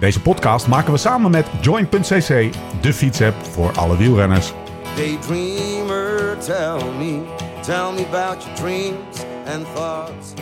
Deze podcast maken we samen met Join.cc, de fietsapp voor alle wielrenners. Daydreamer, tell me, tell me about your dreams and thoughts.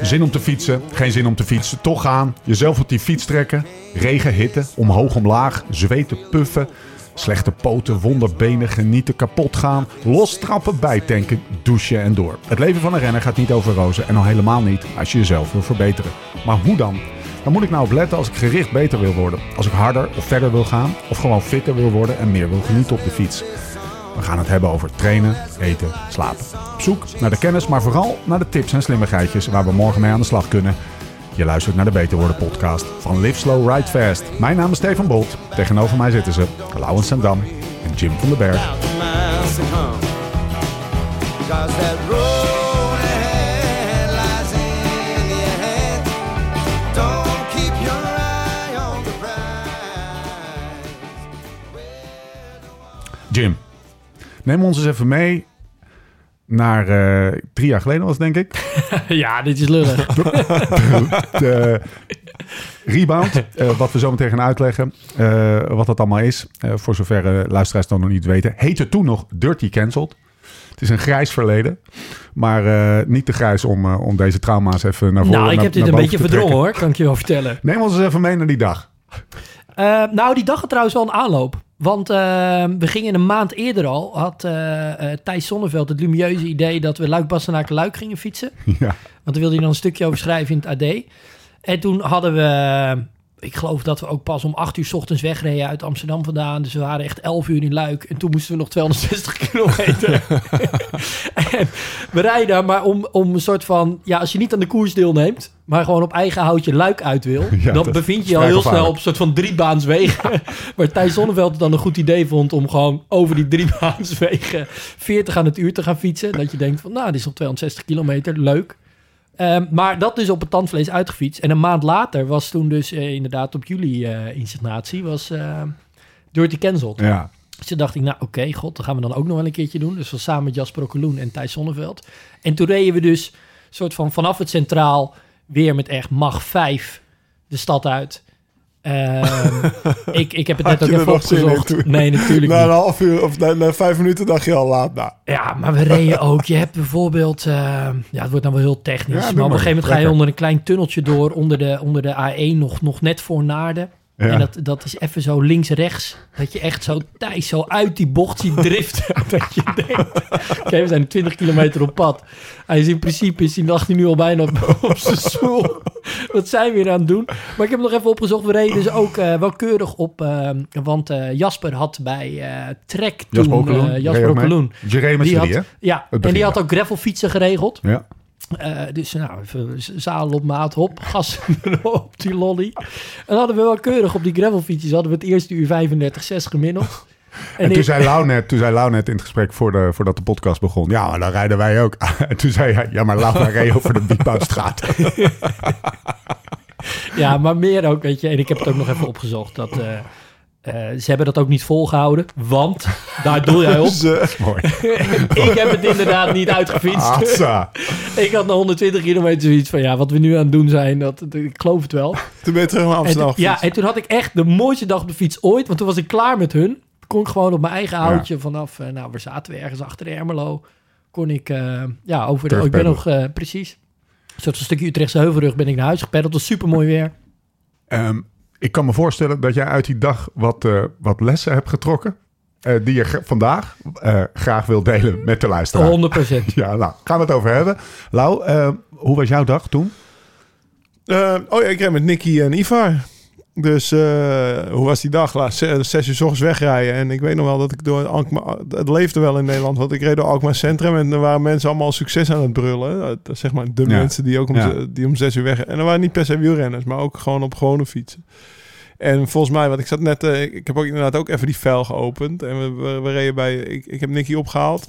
Zin om te fietsen, geen zin om te fietsen, toch gaan. Jezelf op die fiets trekken. Regen, hitte, omhoog, omlaag, zweten, puffen. Slechte poten, wonderbenen, genieten, kapot gaan. Lostrappen, bijtanken, douchen en door. Het leven van een renner gaat niet over rozen en al helemaal niet als je jezelf wil verbeteren. Maar hoe dan? Waar moet ik nou op letten als ik gericht beter wil worden? Als ik harder of verder wil gaan? Of gewoon fitter wil worden en meer wil genieten op de fiets? We gaan het hebben over trainen, eten, slapen. Op zoek naar de kennis, maar vooral naar de tips en slimmigheidjes waar we morgen mee aan de slag kunnen. Je luistert naar de Beter Worden podcast van Live Slow Ride Fast. Mijn naam is Stefan Bolt. Tegenover mij zitten ze Laurens Sendam en Jim van den Berg. Jim, neem ons eens even mee naar eh, drie jaar geleden was denk ik. ja, dit is lullig. de rebound, eh, wat we zo meteen gaan uitleggen, eh, wat dat allemaal is. Eh, voor zover eh, luisteraars dat nog niet weten. Heette toen nog Dirty Cancelled. Het is een grijs verleden, maar eh, niet te grijs om, eh, om deze trauma's even naar voren nou, ik naar- heb dit een beetje te verdrongen hoor, kan ik je wel vertellen. Neem ons eens even mee naar die dag. Eh, nou, die dag had trouwens wel een aanloop. Want eh, we gingen een maand eerder al, had eh, eh, Thijs Sonneveld het lumieuze idee dat we Luik Bastenaken Luik gingen fietsen. ja. Want daar wilde hij dan een stukje over schrijven in het AD. En toen hadden we, ik geloof dat we ook pas om acht uur 's ochtends wegreden uit Amsterdam vandaan. Dus we waren echt 11 uur in Luik. En toen moesten we nog 260 kilometer. en we rijden maar om, om een soort van, ja, als je niet aan de koers deelneemt, maar gewoon op eigen houtje Luik uit wil, Ja, dan bevind je je al heel snel op een soort van driebaanswegen. waar Thijs Zonneveld het dan een goed idee vond om gewoon over die driebaanswegen 40 aan het uur te gaan fietsen. Dat je denkt van, nou, dit is op 260 kilometer, leuk. Ehm, maar dat dus op het tandvlees uitgefietst. En een maand later was toen dus eh, inderdaad op jullie eh, insignatie was eh Dirty Cancelled. ja. Dus toen dacht ik, nou oké, god, dat gaan we dan ook nog wel een keertje doen. Dus we samen met Jasper Okkeloen en Thijs Zonneveld. En toen reden we dus soort van vanaf het centraal weer met echt mag 5 de stad uit. Ehm, ik, ik heb het net ook even opgezocht. Nee, natuurlijk Na niet. een half uur of na, na vijf minuten dacht je al laat. Nou, Ja, maar we reden ook. Je hebt bijvoorbeeld, eh, ja, het wordt dan wel heel technisch. Ja, maar op een gegeven moment ga je onder een klein tunneltje door, onder de, onder de A1, nog, nog net voor Naarden. Ja. En dat, dat is even zo links-rechts. Dat je echt zo Thijs zo uit die bocht ziet driften. dat je denkt, oké, we zijn 20 kilometer op pad. Hij is in principe, is hij, lag hij nu al bijna op, op zijn stoel. Wat zijn we hier aan het doen? Maar ik heb nog even opgezocht. We reden dus ook eh, wel keurig op. eh, want eh, Jasper had bij Trek toen... Jasper Okkeloen. Reed Jasper met Die had, ja, en die had ook gravelfietsen geregeld. Ja. Eh, dus nou, even z- zadel op maat, hop, gas op die lolly. En dan hadden we wel keurig op die gravelfietsjes, hadden we het eerste uur 35, 6 gemiddeld. En, toen, ik- zei Lau net, toen zei Lau net in het gesprek voor de, voordat de podcast begon... ja, maar dan rijden wij ook. En toen zei hij, ja, maar Lau reed over de Wiephoutstraat. Ja, maar meer ook, weet je. En ik heb het ook nog even opgezocht. Dat, eh, eh, ze hebben dat ook niet volgehouden, want daar doe jij op. Mooi. ik heb het inderdaad niet uitgefietst. Ik had na 120 kilometer zoiets van, ja, wat we nu aan het doen zijn, dat, ik geloof het wel. toen ben je terug naar Amsterdam ja, en toen had ik echt de mooiste dag op de fiets ooit. Want toen was ik klaar met hun. Kon ik gewoon op mijn eigen houtje vanaf... eh, nou, waar zaten we ergens achter Ermelo? Kon ik, eh, ja, over de... oh, ik ben nog, precies. Een soort van stukje Utrechtse Heuvelrug ben ik naar huis gepeddeld. Het was super mooi weer. Ehm, ik kan me voorstellen dat jij uit die dag wat, eh, wat lessen hebt getrokken... eh, die je g- vandaag eh, graag wil delen met de luisteraar. 100% Ja, nou, gaan we het over hebben. Lau, hoe was jouw dag toen? Eh, oh ja, ik reed met Nicky en Ivar. Dus eh, hoe was die dag? Laat zes, zes uur s ochtends wegrijden. En ik weet nog wel dat ik door Alkmaar... Het leefde wel in Nederland. Want ik reed door Alkmaar Centrum. En er waren mensen allemaal succes aan het brullen. Eh, dat zeg maar de Ja. mensen die ook om, Ja. die om zes uur weg... En er waren niet per se wielrenners. Maar ook gewoon op gewone fietsen. En volgens mij, want ik zat net... eh, ik heb ook inderdaad ook even die vel geopend. En we, we, we reden bij... Ik, ik heb Nicky opgehaald.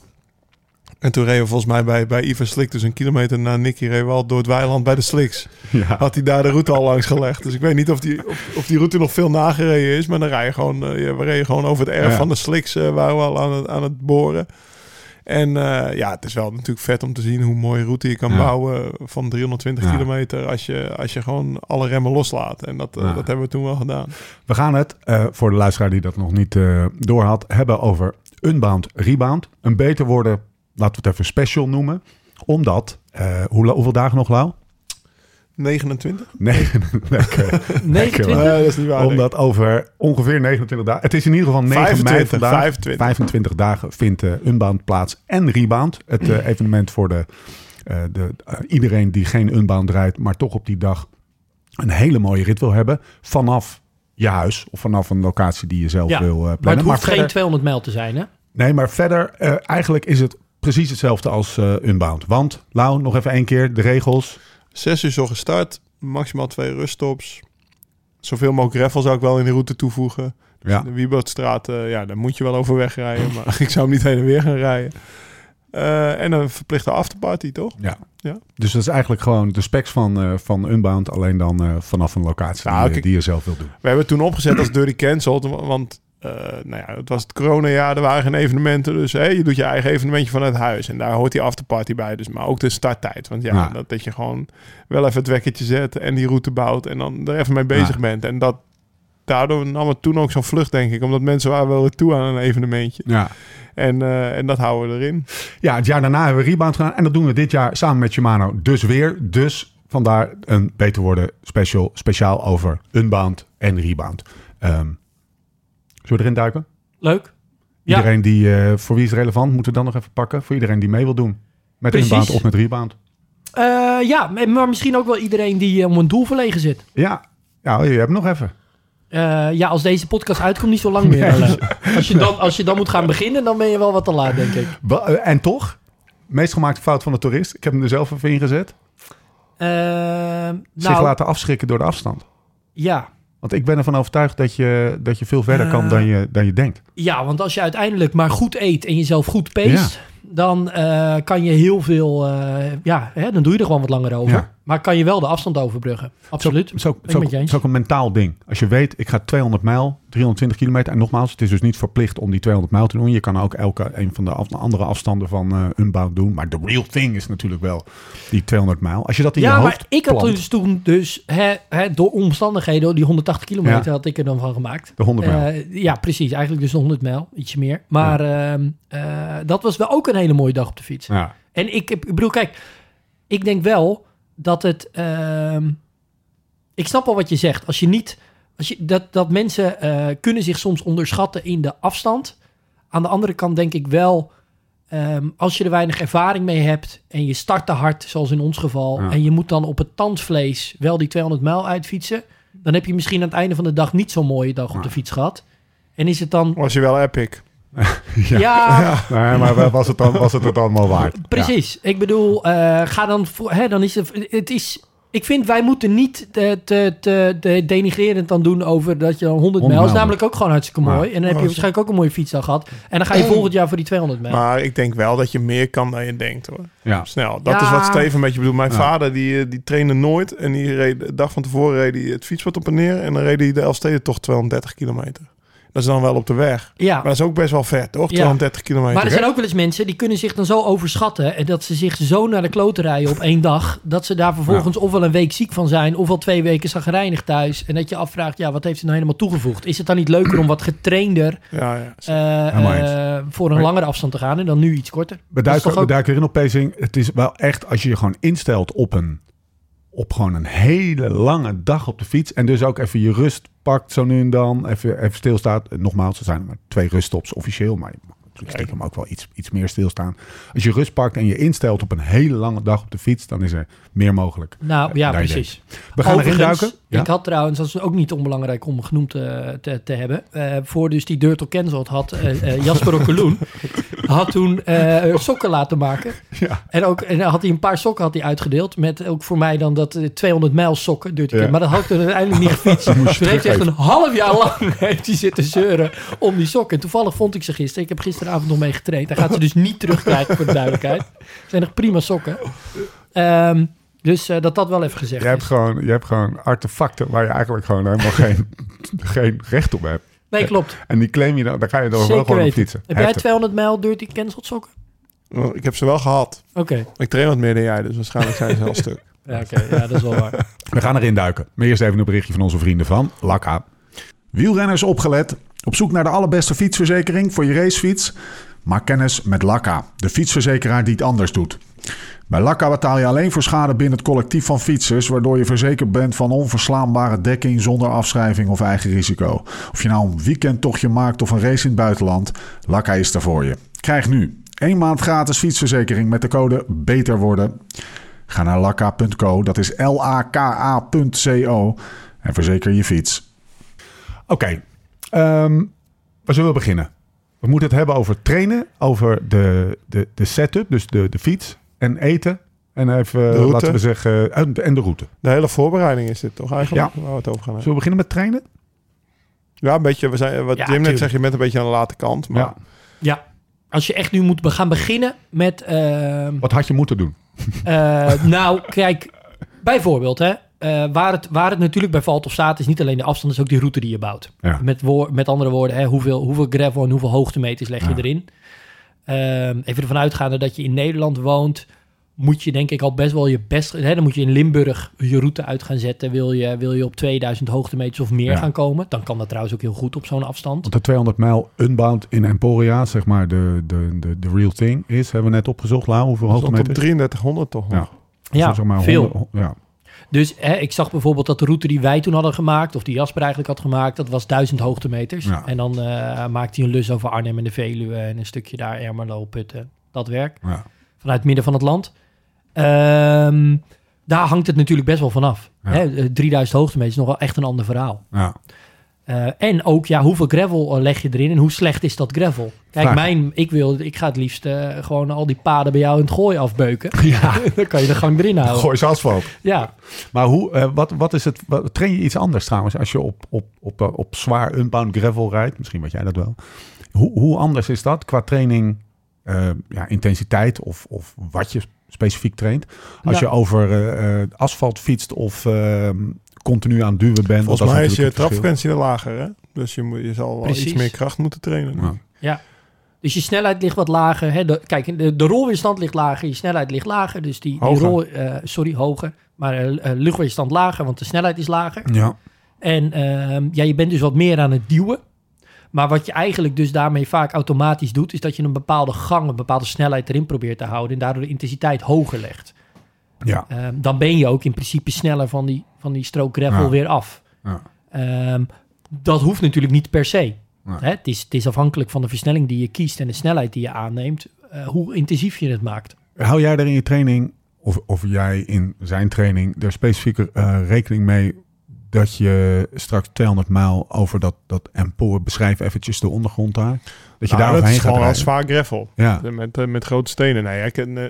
En toen reden we volgens mij bij, bij Ivar Slik. Dus een kilometer na Nicky al door het weiland bij de Sliks Ja. had hij daar de route al langs gelegd. Dus ik weet niet of die, of, of die route nog veel nagereden is. Maar dan rij je gewoon, ja, we reden gewoon over het erf Ja. van de Sliks, eh, waren we al aan het, aan het boren. En eh, ja, het is wel natuurlijk vet om te zien hoe mooie route je kan Ja. bouwen van 320 Ja. kilometer als je, als je gewoon alle remmen loslaat. En dat, dat hebben we toen wel gedaan. We gaan het, voor de luisteraar die dat nog niet door had, hebben over Unbound Rebound. Een beter worden, laten we het even special noemen. Omdat, eh, hoe, hoeveel dagen nog, Lau? 29? Nee, lekker. 29? Nee, dat is niet waar. denk ik. Omdat over ongeveer 29 dagen... Het is in ieder geval 9 mei 25, vandaag. 25. 25 dagen vindt eh, Unbound plaats en Rebound. Het eh, evenement voor de, eh, de, iedereen die geen Unbound rijdt... maar toch op die dag een hele mooie rit wil hebben. Vanaf je huis of vanaf een locatie die je zelf Ja, wil eh, Maar plannen. het hoeft verder- geen 200 mijl te zijn, hè? Nee, maar verder, eh, eigenlijk is het precies hetzelfde als eh, Unbound. Want, Lau, nog even één keer de regels. Zes uur zo gestart, maximaal twee ruststops. Zoveel mogelijk gravel zou ik wel in de route toevoegen. Dus Ja. De Wieboudstraat, eh, ja, daar moet je wel over wegrijden. Maar ik zou hem niet heen en weer gaan rijden. Eh, en een verplichte afterparty, toch? Ja. Ja. Dus dat is eigenlijk gewoon de specs van, eh, van Unbound, alleen dan vanaf een locatie Nou, die, kijk- die je zelf wil doen. We hebben het toen opgezet als Dirty Cancelled. wa- Want eh, nou ja, het was het coronajaar, er waren geen evenementen. Dus hè, je doet je eigen evenementje vanuit huis. En daar hoort die afterparty bij. Dus, maar ook de starttijd. Want ja, Ja. Dat, dat je gewoon wel even het wekkertje zet en die route bouwt. En dan er even mee bezig Ja. bent. En dat, daardoor nam het toen ook zo'n vlucht, denk ik. Omdat mensen waren wel toe aan een evenementje. Ja. En, eh, en dat houden we erin. ja, het jaar daarna hebben we Rebound gedaan. En dat doen we dit jaar samen met Shimano dus weer. Dus vandaar een Beter Worden special, speciaal over Unbound en Rebound. Ehm zullen we erin duiken? Leuk. Ja. Iedereen die, eh, voor wie is het relevant, moeten we dan nog even pakken. Voor iedereen die mee wil doen. Met Precies. Unbound of met Rebound. Eh, ja, maar misschien ook wel iedereen die eh, om een doel verlegen zit. Ja, ja je hebt nog even. Ja, als deze podcast uitkomt, niet zo lang meer. Als, je dan, als je dan moet gaan beginnen, dan ben je wel wat te laat, denk ik. En toch, meest gemaakte fout van de toerist. Ik heb hem er zelf even ingezet. Eh, Zich nou, laten afschrikken door de afstand. ja. Want ik ben ervan overtuigd dat je, dat je veel verder kan Eh. dan je, dan je denkt. ja, want als je uiteindelijk maar goed eet en jezelf goed peest... dan eh, kan je heel veel... eh, ja, hè, dan doe je er gewoon wat langer over. Ja. Maar kan je wel de afstand overbruggen. Absoluut. Het is ook, het is een mentaal ding. Als je weet, ik ga 200 mijl, 320 kilometer. En nogmaals, het is dus niet verplicht om die 200 mijl te doen. Je kan ook elke een van de af- andere afstanden van eh Unbound doen. Maar de real thing is natuurlijk wel die 200 mijl. Als je dat in je Ja, hoofd maar ik had plant, dus toen dus... Hè, hè, door omstandigheden, die 180 kilometer Ja. had ik er dan van gemaakt. de 100 mijl. Eh, ja, precies. Eigenlijk dus de 100 mijl. Ietsje meer. Maar ehm, eh, dat was wel ook een hele mooie dag op de fiets. ja. En ik, heb- ik bedoel, kijk, ik denk wel dat het. ehm, ik snap wel wat je zegt. Als je niet. Als je, dat, dat mensen eh, kunnen zich soms onderschatten in de afstand. Aan de andere kant denk ik wel. ehm, als je er weinig ervaring mee hebt. en je start te hard, zoals in ons geval. Ja. en je moet dan op het tandvlees wel die 200 mijl uitfietsen. dan heb je misschien aan het einde van de dag niet zo'n mooie dag op de fiets gehad. En is het dan. Was je wel epic. Ja. ja Nee, maar was het, dan, was het het allemaal waard? Precies. Ik bedoel, eh, ga dan voor. Hè, dan is het. Het is. Ik vind wij moeten niet te, te, te, te denigrerend dan doen over dat je dan 100 mijl is namelijk ook gewoon hartstikke Ja. mooi. En dan heb je Oh, waarschijnlijk ook een mooie fietsdag gehad. En dan ga je volgend jaar voor die 200 mijl. Maar ik denk wel dat je meer kan dan je denkt hoor. Ja. Snel. Dat Ja. is wat Steven een beetje bedoelt. Mijn Ja. vader die, eh, die trainde nooit. En die reed de dag van tevoren reed hij het fietspad op en neer. En dan reed hij de Elfsteden toch 230 kilometer. Dat is dan wel op de weg. ja. Maar dat is ook best wel ver, toch? Ja. 230 kilometer. Maar er zijn ook wel eens mensen die kunnen zich dan zo overschatten. En dat ze zich zo naar de kloten rijden op één dag. Dat ze daar vervolgens ofwel een week ziek van zijn. Ofwel twee weken zagrijnig thuis. En dat je afvraagt, ja, wat heeft ze nou helemaal toegevoegd? Is het dan niet leuker om wat getrainder Ja, ja. eh, eh, voor een langere afstand te gaan. En dan nu iets korter? Toch ook- we duiken erin op pacing. Het is wel echt, als je je gewoon instelt op een, op gewoon een hele lange dag op de fiets. En dus ook even je rust pakt zo nu en dan. Even, even stilstaat. Nogmaals, er zijn maar twee ruststops officieel. Maar natuurlijk stiekem ook wel iets, iets meer stilstaan. Als je rust pakt en je instelt op een hele lange dag op de fiets. Dan is er meer mogelijk. Nou ja, je precies. We gaan erin duiken. Ja? Ik had trouwens, dat is ook niet onbelangrijk om genoemd eh, te, te hebben. eh, voor dus die Dirt Cancelled had eh, eh, Jasper Okkeloen had toen eh, sokken laten maken. Ja. En ook en had hij een paar sokken had hij uitgedeeld. Met ook voor mij dan dat eh, 200 mijl sokken. Ja. Can- Maar dat had ik toen uiteindelijk niet gefietst. Toen heeft echt een half jaar lang heeft hij zitten zeuren om die sokken. En toevallig vond ik ze gisteren. Ik heb gisteravond nog mee getraind. Hij gaat ze dus niet terugkrijgen voor de duidelijkheid. Het zijn nog prima sokken. Ehm, dus eh, dat dat wel even gezegd Je hebt, is. gewoon, je hebt gewoon artefacten waar je eigenlijk gewoon helemaal geen, geen recht op hebt. Nee, klopt. En die claim je dan, daar ga je dan wel Zeker gewoon op fietsen. Heb jij Heftig. 200 mijl Dirty Cancelled sokken? Ik heb ze wel gehad. Oké, Ik train wat meer dan jij, dus waarschijnlijk zijn ze heel stuk. ja, oké, ja, dat is wel waar. We gaan erin duiken. Maar eerst even een berichtje van onze vrienden van Lakka. Wielrenners opgelet. Op zoek naar de allerbeste fietsverzekering voor je racefiets? Maak kennis met Lakka, de fietsverzekeraar die het anders doet. Bij Lakka betaal je alleen voor schade binnen het collectief van fietsers, waardoor je verzekerd bent van onverslaanbare dekking zonder afschrijving of eigen risico. Of je nou een weekendtochtje maakt of een race in het buitenland, Lakka is er voor je. Krijg nu één maand gratis fietsverzekering met de code BETER worden. Ga naar lakka.co, dat is L-A-K-A.co en verzeker je fiets. Oké, ehm, waar zullen we beginnen? We moeten het hebben over trainen, over de, de, de setup, dus de, de fiets en eten. En even, laten we zeggen, en en de route. De hele voorbereiding is dit toch eigenlijk? Waar we het over gaan hebben. Zullen we beginnen met trainen? Ja, een beetje. We zijn, wat Ja, Jim net tuurlijk. zegt, je bent een beetje aan de late kant. Maar Ja. Ja, als je echt nu moet gaan beginnen met... ehm, Wat had je moeten doen? eh, nou, kijk, bijvoorbeeld, hè, eh, waar, het, waar het natuurlijk bij valt of staat... is niet alleen de afstand, is ook die route die je bouwt. Ja. Met, woor- met andere woorden, hè, hoeveel, hoeveel gravel en hoeveel hoogtemeters leg je Ja. erin. Ehm, even ervan uitgaande dat je in Nederland woont... moet je denk ik al best wel je best... Hè, dan moet je in Limburg je route uit gaan zetten. Wil je, wil je op 2000 hoogtemeters of meer Ja. gaan komen... dan kan dat trouwens ook heel goed op zo'n afstand. Want de 200 mijl unbound in Emporia, zeg maar de, de, de, de real thing is, hebben we net opgezocht. Lau, hoeveel hoogtemeters? 3300 toch nog. Ja. Ja, Zeg maar veel. 100 ja. Dus hè, ik zag bijvoorbeeld dat de route die wij toen hadden gemaakt, of die Jasper eigenlijk had gemaakt, dat was 1000 hoogtemeters. Ja. En dan eh maakte hij een lus over Arnhem en de Veluwe en een stukje daar Ermelo, Putten, dat werk. Ja. Vanuit het midden van het land. Ehm, daar hangt het natuurlijk best wel vanaf. Ja. Hè, eh, 3000 hoogtemeters is nog wel echt een ander verhaal. Ja. Eh, en ook, ja, hoeveel gravel eh, leg je erin en hoe slecht is dat gravel? Kijk, Vraag. mijn, ik, wil, ik ga het liefst eh, gewoon al die paden bij jou in het gooi afbeuken. Ja. dan kan je de gang erin houden. Gooi ze asfalt. Ja, Maar hoe, wat, wat is het? Wat, train je iets anders trouwens als je op, op, op, op zwaar unbound gravel rijdt? Misschien weet jij dat wel. Hoe, hoe anders is dat qua training, ja, intensiteit of, of wat je specifiek traint? Als je over asfalt fietst of eh, continu aan het duwen bent. Volgens mij is je trapfrequentie lager, hè? Dus je, moet, je zal wel Precies. iets meer kracht moeten trainen. Ja. Dus je snelheid ligt wat lager. Hè? De, kijk, de, de rolweerstand ligt lager, je snelheid ligt lager. Dus die, die rol, eh, sorry, hoger. Maar eh, eh, luchtweerstand lager, want de snelheid is lager. Ja. En ehm, ja, je bent dus wat meer aan het duwen. Maar wat je eigenlijk dus daarmee vaak automatisch doet, is dat je een bepaalde gang, een bepaalde snelheid erin probeert te houden. En daardoor de intensiteit hoger legt. Ja. Ehm, dan ben je ook in principe sneller van die, van die strook gravel Ja. weer af. Ja. Ehm, dat hoeft natuurlijk niet per se. Nee. Hè, het, is, het is afhankelijk van de versnelling die je kiest en de snelheid die je aanneemt, eh, hoe intensief je het maakt. Hou jij er in je training, of, of jij in zijn training, er specifiek eh, rekening mee dat je straks 200 mijl over dat, dat Empoor, beschrijf eventjes de ondergrond daar, dat je Nou, daar dat overheen is gaat gewoon wel rijden? zwaar gravel. Ja, Met, eh, met grote stenen. Nee, ik, eh,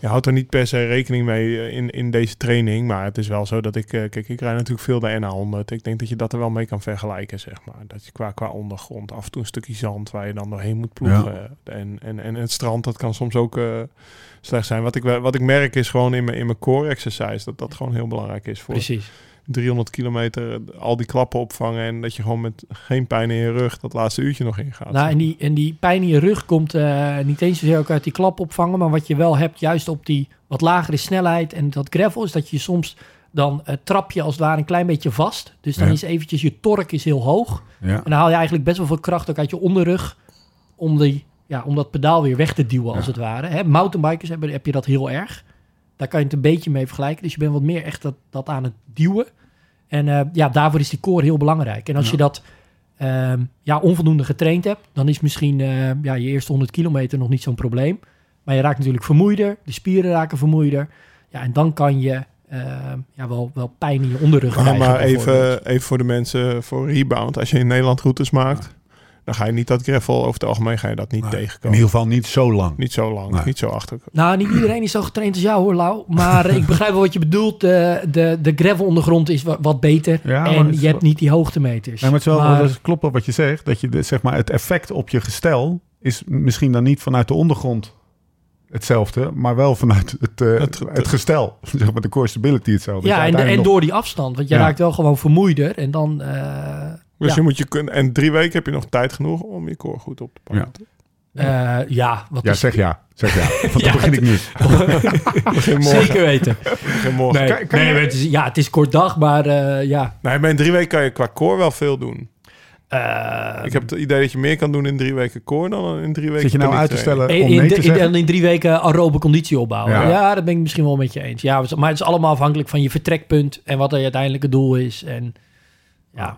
je houdt er niet per se rekening mee eh, in, in deze training. Maar het is wel zo dat ik... eh, kijk, ik rijd natuurlijk veel de NA100. Ik denk dat je dat er wel mee kan vergelijken, zeg maar. Dat je qua, qua ondergrond af en toe een stukje zand waar je dan doorheen moet ploegen. En, en, en het strand, dat kan soms ook eh, slecht zijn. Wat ik, wat ik merk is gewoon in mijn, in mijn core exercise... dat dat gewoon heel belangrijk is voor Precies. 300 kilometer al die klappen opvangen en dat je gewoon met geen pijn in je rug dat laatste uurtje nog ingaat. Nou, en, die, en die pijn in je rug komt eh, niet eens zozeer ook uit die klap opvangen, maar wat je wel hebt, juist op die wat lagere snelheid en dat gravel, is dat je soms dan eh, trap je als het ware een klein beetje vast. Dus dan Ja. is eventjes je tork is heel hoog. ja. En dan haal je eigenlijk best wel veel kracht ook uit je onderrug om, die, ja, om dat pedaal weer weg te duwen, als Ja. het ware. Hè, mountainbikers hebben, heb je dat heel erg. Daar kan je het een beetje mee vergelijken. Dus je bent wat meer echt dat, dat aan het duwen. En eh, ja, daarvoor is die core heel belangrijk. En als Ja. je dat ehm, ja, onvoldoende getraind hebt, dan is misschien eh, ja, je eerste 100 kilometer nog niet zo'n probleem. Maar je raakt natuurlijk vermoeider, de spieren raken vermoeider. Ja, en dan kan je ehm, ja, wel, wel pijn in je onderrug Ja, krijgen. maar even, even voor de mensen voor rebound. Als je in Nederland routes maakt, dan ga je niet dat gravel over het algemeen ga je dat niet tegenkomen. In ieder geval niet zo lang. Niet zo lang, Nee. niet zo achter. Nou, niet iedereen is zo getraind als jou hoor, Lau. Maar ik begrijp wel wat je bedoelt. De, de, de gravel ondergrond is wa- wat beter. Ja, en je hebt wel- niet die hoogtemeters. Nee, maar het is wel, Maar- dat klopt wel wat je zegt. Dat je de, zeg maar, het effect op je gestel is misschien dan niet vanuit de ondergrond hetzelfde, maar wel vanuit het, eh, Het- het, gestel. Zeg maar de core stability hetzelfde. ja, je en, door die afstand. Want je Ja. raakt wel gewoon vermoeider. En dan... eh, Dus Ja. je moet je kunnen. En drie weken heb je nog tijd genoeg om je core goed op te pakken. Eh, ja, wat Ja, is... zeg ja. Zeg ja. Want Ja, dan begin ik nu. Begin morgen. Zeker weten. Begin morgen. Nee, Kan- kan nee je- het is, ja, het is kort dag, maar eh, ja. Nee, maar in drie weken kan je qua core wel veel doen. Eh, ik heb het idee dat je meer kan doen in drie weken core dan in drie weken Zit je nou uit te stellen in, om nee in, te in, in drie weken aerobe conditie opbouwen. Ja. Ja. dat ben ik misschien wel met je eens. Ja, maar het is allemaal afhankelijk van je vertrekpunt en wat er je uiteindelijke doel is. En ja.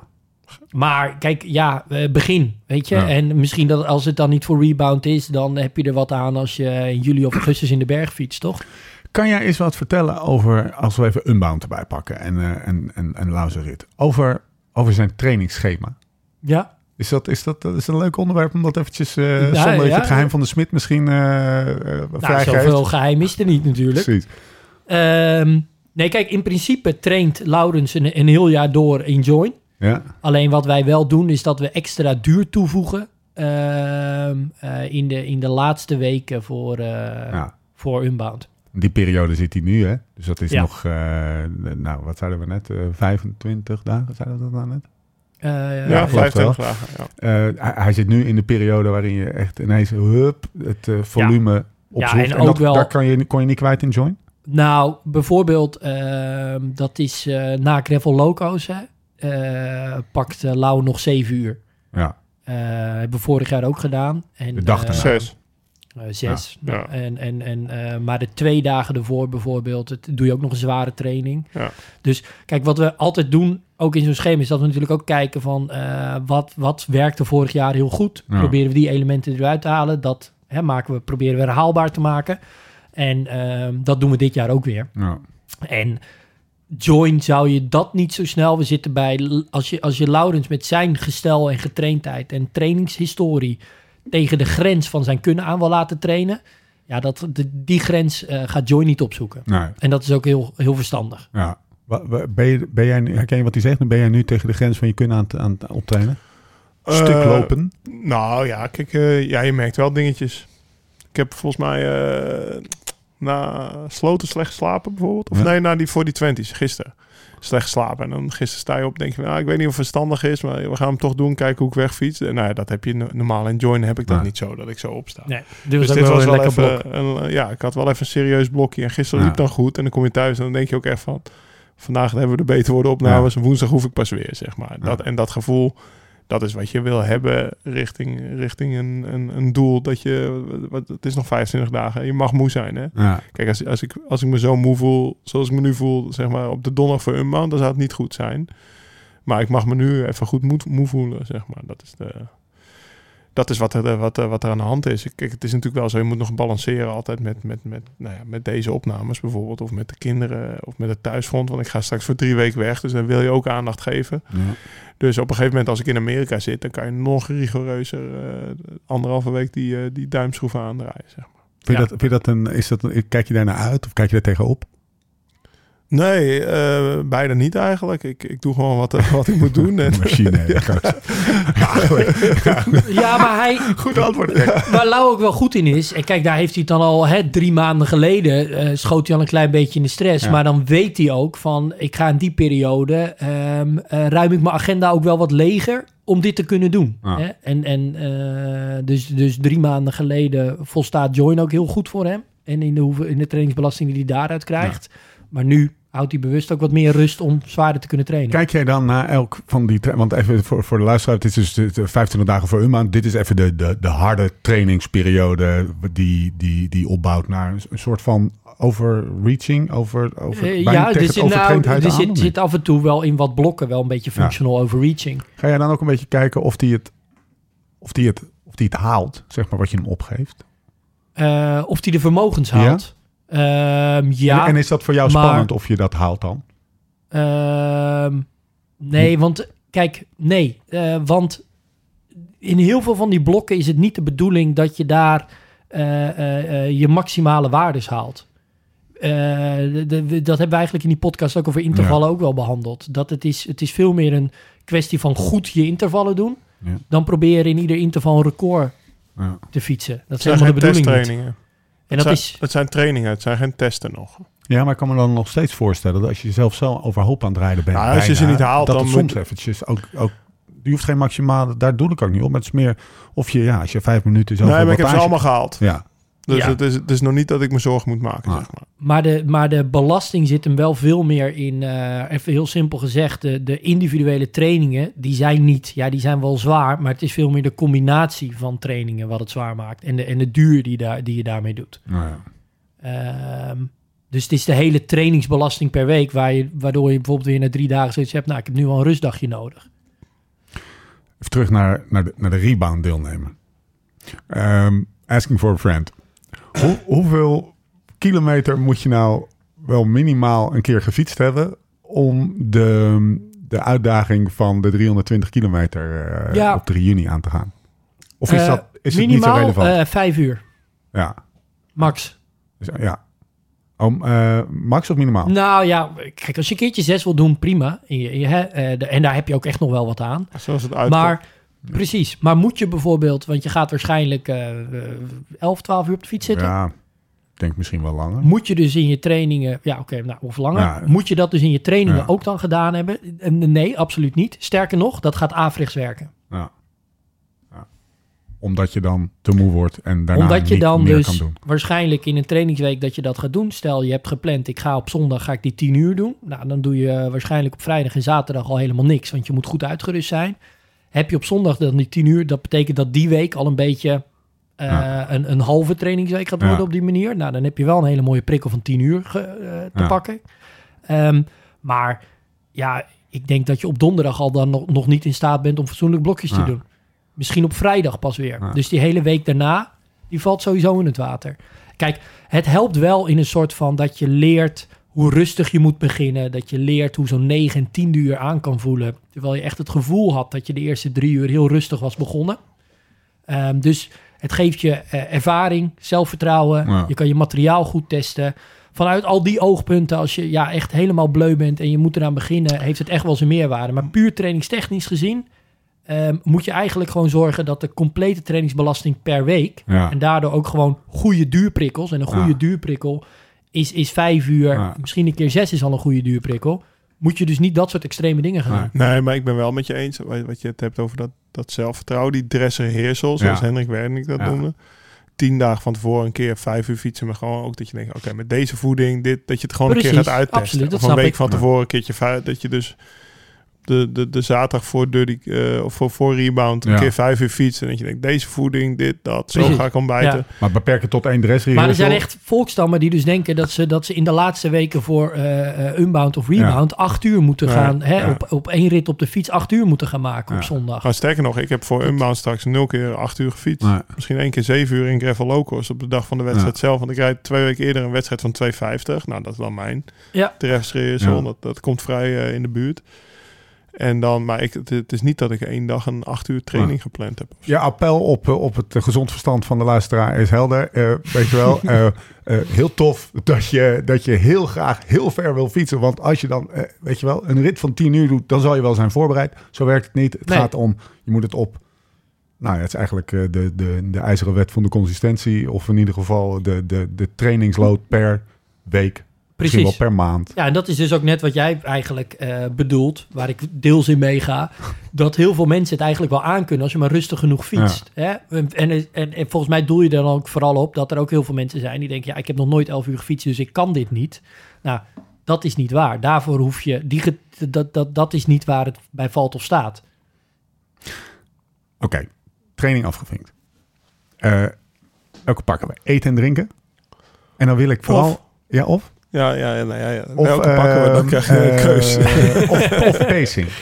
Maar kijk, ja, eh, begin, weet je. Ja. En misschien dat als het dan niet voor rebound is, dan heb je er wat aan als je in juli of augustus in de berg fietst, toch? Kan jij eens wat vertellen over, als we even Unbound erbij pakken en, eh en, en, en Lauzerit, over, over zijn trainingsschema? Ja. Is dat, is dat, dat is een leuk onderwerp om dat eventjes, eh Ja, zonder ja. het geheim van de smid misschien eh, Nou, vrijgeeft? zoveel geheim is er niet natuurlijk. Precies. Ehm, nee, kijk, in principe traint Laurens een, een heel jaar door in Join. Ja, Alleen wat wij wel doen, is dat we extra duur toevoegen ehm, eh, in, de, in de laatste weken voor, eh, ja. voor Unbound. Die periode zit hij nu, hè? Dus dat is Ja. nog, eh, nou, wat zeiden we net? eh 25 dagen, zeiden we dat nou net? Eh, Ja, klopt 25 dagen. Ja. Eh, hij, hij zit nu in de periode waarin je echt ineens hup, het eh, volume opzoekt. en ook dat, wel- daar kan je, kon je niet kwijt in join? Nou, bijvoorbeeld, ehm, dat is eh, na Gravel Loco's, hè, pakt eh, Lau nog zeven uur. Ja, Eh, hebben we vorig jaar ook gedaan. En, De dag eh. Zes. Eh, zes. Ja. En, en, en, eh, maar de twee dagen ervoor bijvoorbeeld, het, doe je ook nog een zware training. Ja. Dus kijk, wat we altijd doen, ook in zo'n schema, is dat we natuurlijk ook kijken van eh, wat, wat werkte vorig jaar heel goed. Ja. Proberen we die elementen eruit te halen. Dat hè, maken we, proberen we herhaalbaar te maken. En ehm, dat doen we dit jaar ook weer. ja. En join zou je dat niet zo snel. We zitten bij, als je, als je Laurens met zijn gestel en getraindheid en trainingshistorie tegen de grens van zijn kunnen aan wil laten trainen. Ja, dat, de, die grens eh, gaat Join niet opzoeken. Nee, En dat is ook heel, heel verstandig. ja. Ben je, ben jij, nu- herken je wat hij zegt? Ben jij nu tegen de grens van je kunnen aan, het- aan optrainen? Stuk Eh, lopen? Nou ja, kijk, eh, ja, je merkt wel dingetjes. Ik heb volgens mij eh, na sloten slecht geslapen bijvoorbeeld. Of Ja. nee, na die voor die twenties, gisteren. Slecht geslapen. En dan gisteren sta je op denk je, nou, ik weet niet of het verstandig is, maar we gaan hem toch doen, kijken hoe ik wegfiets. En nou ja, dat heb je no- normaal in join heb ik dat Ja. niet zo, dat ik zo opsta. Nee, dit was Dus ook dit wel was een wel lekker even, een, eh, ja, ik had wel even een serieus blokje. En gisteren Ja. liep dan goed. En dan kom je thuis en dan denk je ook echt van... Vandaag hebben we de beter worden opnames. en Woensdag hoef ik pas weer, zeg maar. Dat, Ja. En dat gevoel, dat is wat je wil hebben richting, richting een, een, een doel. Dat je, wat, het is nog 25 dagen. Je mag moe zijn, hè. Ja, Kijk, als, als, ik, als ik me zo moe voel, zoals ik me nu voel, zeg maar, op de donderdag voor Unbound, dan zou het niet goed zijn. Maar ik mag me nu even goed moe, moe voelen, zeg maar. Dat is, de, dat is wat, er, wat, er- wat er aan de hand is. Kijk, het is natuurlijk wel zo, je moet nog balanceren altijd met, met, met, nou ja, met deze opnames bijvoorbeeld. Of met de kinderen, of met het thuisfront. Want ik ga straks voor drie weken weg, dus dan wil je ook aandacht geven. ja. Dus op een gegeven moment als ik in Amerika zit, dan kan je nog rigoureuzer eh, anderhalve week die, eh, die duimschroeven aandraaien, zeg maar. Vind, je Ja. dat, vind je dat een, is dat een, kijk je daar naar uit of kijk je daar tegenop? Nee, eh beide niet eigenlijk. Ik, ik doe gewoon wat, eh, wat ik moet doen. En, Machine. ja. Ja, maar hij, Goed antwoord. waar Lau ook wel goed in is... En kijk, daar heeft hij het dan al hè, drie maanden geleden... eh, schoot hij al een klein beetje in de stress. Ja. Maar dan weet hij ook van... Ik ga in die periode... ehm, eh, ruim ik mijn agenda ook wel wat leger... om dit te kunnen doen. Ja. Hè? En, en eh, dus, dus drie maanden geleden... volstaat Join ook heel goed voor hem. En in de, hoeve- in de trainingsbelasting die hij daaruit krijgt. Maar nu houdt hij bewust ook wat meer rust... om zwaarder te kunnen trainen. Kijk jij dan naar elk van die... Want even voor, voor de luisteraar, dit is dus de 25 dagen voor Unbound. Dit is even de, de, de harde trainingsperiode die, die, die opbouwt naar een, een soort van overreaching, over, over bijna ja, tegen er zit, nou, er zit, af en toe wel in wat blokken wel een beetje functional overreaching. Ga jij dan ook een beetje kijken of die het, of die het, of die het haalt, zeg maar, wat je hem opgeeft? Eh, of die de vermogens haalt. Ja, ja en, en is dat voor jou maar- spannend of je dat haalt dan? ehm, nee, want kijk, nee. eh, want in heel veel van die blokken is het niet de bedoeling dat je daar eh, eh, eh, je maximale waardes haalt. Eh, de- de- dat hebben we eigenlijk in die podcast ook over intervallen ook wel behandeld. Dat het is, het is veel meer een kwestie van goed je intervallen doen. Ja. Dan proberen in ieder interval een record Ja. te fietsen. Dat zijn helemaal de geen bedoeling niet. testtrainingen. En het, dat zijn, is... het zijn trainingen, het zijn geen testen nog. Ja, maar ik kan me dan nog steeds voorstellen dat als je jezelf zo overhoop aan het rijden bent, Nou, als je ze niet haalt, dat dan het moet soms je- eventjes ook, ook die hoeft geen maximale, daar doe ik ook niet op. Maar het is meer of je, ja, als je vijf minuten zo nee, maar ik heb ze allemaal gehaald. Ja, Dus Ja. het, is, het is nog niet dat ik me zorgen moet maken, Ah. zeg maar. Maar de, maar de belasting zit hem wel veel meer in, eh, even heel simpel gezegd, de, de individuele trainingen, die zijn niet, ja, die zijn wel zwaar, maar het is veel meer de combinatie van trainingen wat het zwaar maakt en de, en de duur die, daar, die je daarmee doet. nou ja. Ehm, dus het is de hele trainingsbelasting per week, waar je, waardoor je bijvoorbeeld weer na drie dagen zoiets hebt, nou, ik heb nu al een rustdagje nodig. Even terug naar, naar, de, naar de rebound deelnemen. Ehm, asking for a friend. Hoe, hoeveel kilometer moet je nou wel minimaal een keer gefietst hebben om de, de uitdaging van de 320 kilometer eh, Ja. op 3 juni aan te gaan? Of is, Eh, dat, is het niet zo minimaal relevant? eh, vijf uur, ja. max. Dus, ja. Om, eh, max of minimaal? Nou ja, kijk, als je een keertje zes wil doen, prima. En, je, je, hè, eh, de- en daar heb je ook echt nog wel wat aan. Zoals het uit. Maar precies, maar moet je bijvoorbeeld, want je gaat waarschijnlijk eh, eh, 11, 12 uur op de fiets zitten. Ja, ik denk misschien wel langer. Moet je dus in je trainingen, ja oké, nou, of langer, Ja. moet je dat dus in je trainingen Ja. ook dan gedaan hebben? En nee, absoluut niet. Sterker nog, dat gaat averechts werken. Ja. Ja. Omdat je dan te moe wordt en daarna Omdat je niet dan meer dus kan doen. waarschijnlijk in een trainingsweek dat je dat gaat doen. Stel, je hebt gepland, ik ga op zondag ga ik die 10 uur doen. Nou, dan doe je eh, waarschijnlijk op vrijdag en zaterdag al helemaal niks, want je moet goed uitgerust zijn. Heb je op zondag dan die 10 uur, dat betekent dat die week al een beetje eh, Ja. een, een halve trainingsweek gaat worden Ja. op die manier. Nou, dan heb je wel een hele mooie prikkel van 10 uur ge- eh, te Ja. pakken. Ehm, maar ja, ik denk dat je op donderdag al dan nog, nog niet in staat bent om fatsoenlijk blokjes te doen. Misschien op vrijdag pas weer. Dus die hele week daarna, die valt sowieso in het water. Kijk, het helpt wel in een soort van dat je leert hoe rustig je moet beginnen. Dat je leert hoe zo'n 9 en 10 uur aan kan voelen. Terwijl je echt het gevoel had dat je de eerste drie uur heel rustig was begonnen. Ehm, dus het geeft je eh, ervaring, zelfvertrouwen. Ja. Je kan je materiaal goed testen. Vanuit al die oogpunten, als je ja, echt helemaal bleu bent en je moet eraan beginnen, heeft het echt wel zijn meerwaarde. Maar puur trainingstechnisch gezien ehm, moet je eigenlijk gewoon zorgen dat de complete trainingsbelasting per week Ja. en daardoor ook gewoon goede duurprikkels. En een goede Ja. duurprikkel is, is vijf uur, Ja. misschien een keer zes is al een goede duurprikkel. Moet je dus niet dat soort extreme dingen gaan Nee. doen. Nee, maar ik ben wel met je eens. Wat je het hebt over dat, dat zelfvertrouwen. Die dresserheersel, zoals Ja. Hendrik Werning dat Ja. noemde. Tien dagen van tevoren een keer vijf uur fietsen. Maar gewoon ook dat je denkt, oké, met deze voeding, dit, dat je het gewoon een keer gaat uittesten. absoluut, dat of een snap week ik. van tevoren een keertje dat je dus de, de, de zaterdag voor dirty, eh, of voor, voor rebound een Ja. keer vijf uur fietsen. En dat je denkt, deze voeding, dit, dat, zo Precies. ga ik ontbijten. Ja. Maar beperk het tot één dressrehearsal. Maar er zijn echt volkstammen die dus denken dat ze, dat ze in de laatste weken voor eh eh, unbound of rebound acht uur moeten Ja, gaan. Hè, ja. op, op één rit op de fiets acht uur moeten gaan maken op Ja. zondag. Maar sterker nog, ik heb voor Unbound straks nul keer acht uur gefietst. Misschien één keer zeven uur in Gravel Locos op de dag van de wedstrijd zelf. Want ik rijd twee weken eerder een wedstrijd van 2,50. Nou, dat is dan mijn Ja. Ja. Dat, dat komt vrij eh, in de buurt. En dan, maar ik, het, het is niet dat ik één dag een acht uur training gepland heb. Ja, appel op, eh, op het gezond verstand van de luisteraar is helder. Eh, weet je wel, eh, heel tof dat je, dat je heel graag heel ver wil fietsen. Want als je dan, weet je wel, een rit van 10 uur doet, dan zal je wel zijn voorbereid. Zo werkt het niet. Het Nee. gaat om, je moet het op. Nou ja, het is eigenlijk de, de, de ijzeren wet van de consistentie. Of in ieder geval de, de, de trainingsload per week. Misschien wel Precies. per maand. Ja, en dat is dus ook net wat jij eigenlijk eh, bedoelt, waar ik deels in meega. Dat heel veel mensen het eigenlijk wel aankunnen als je maar rustig genoeg fietst. Hè? En, en, en, en volgens mij doel je er dan ook vooral op dat er ook heel veel mensen zijn die denken: ja, ik heb nog nooit 11 uur gefietst, dus ik kan dit niet. Nou, dat is niet waar. Daarvoor hoef je, die, dat, dat, dat is niet waar het bij valt of staat. Oké, training afgevinkt. Eh welke pakken we? Eten en drinken. En dan wil ik vooral... Of- Ja, of? Ja, ja, ja, nou ja, ja. Of, Welke pakken we? Dan ehm, krijg je een eh, keuze. of, of pacing.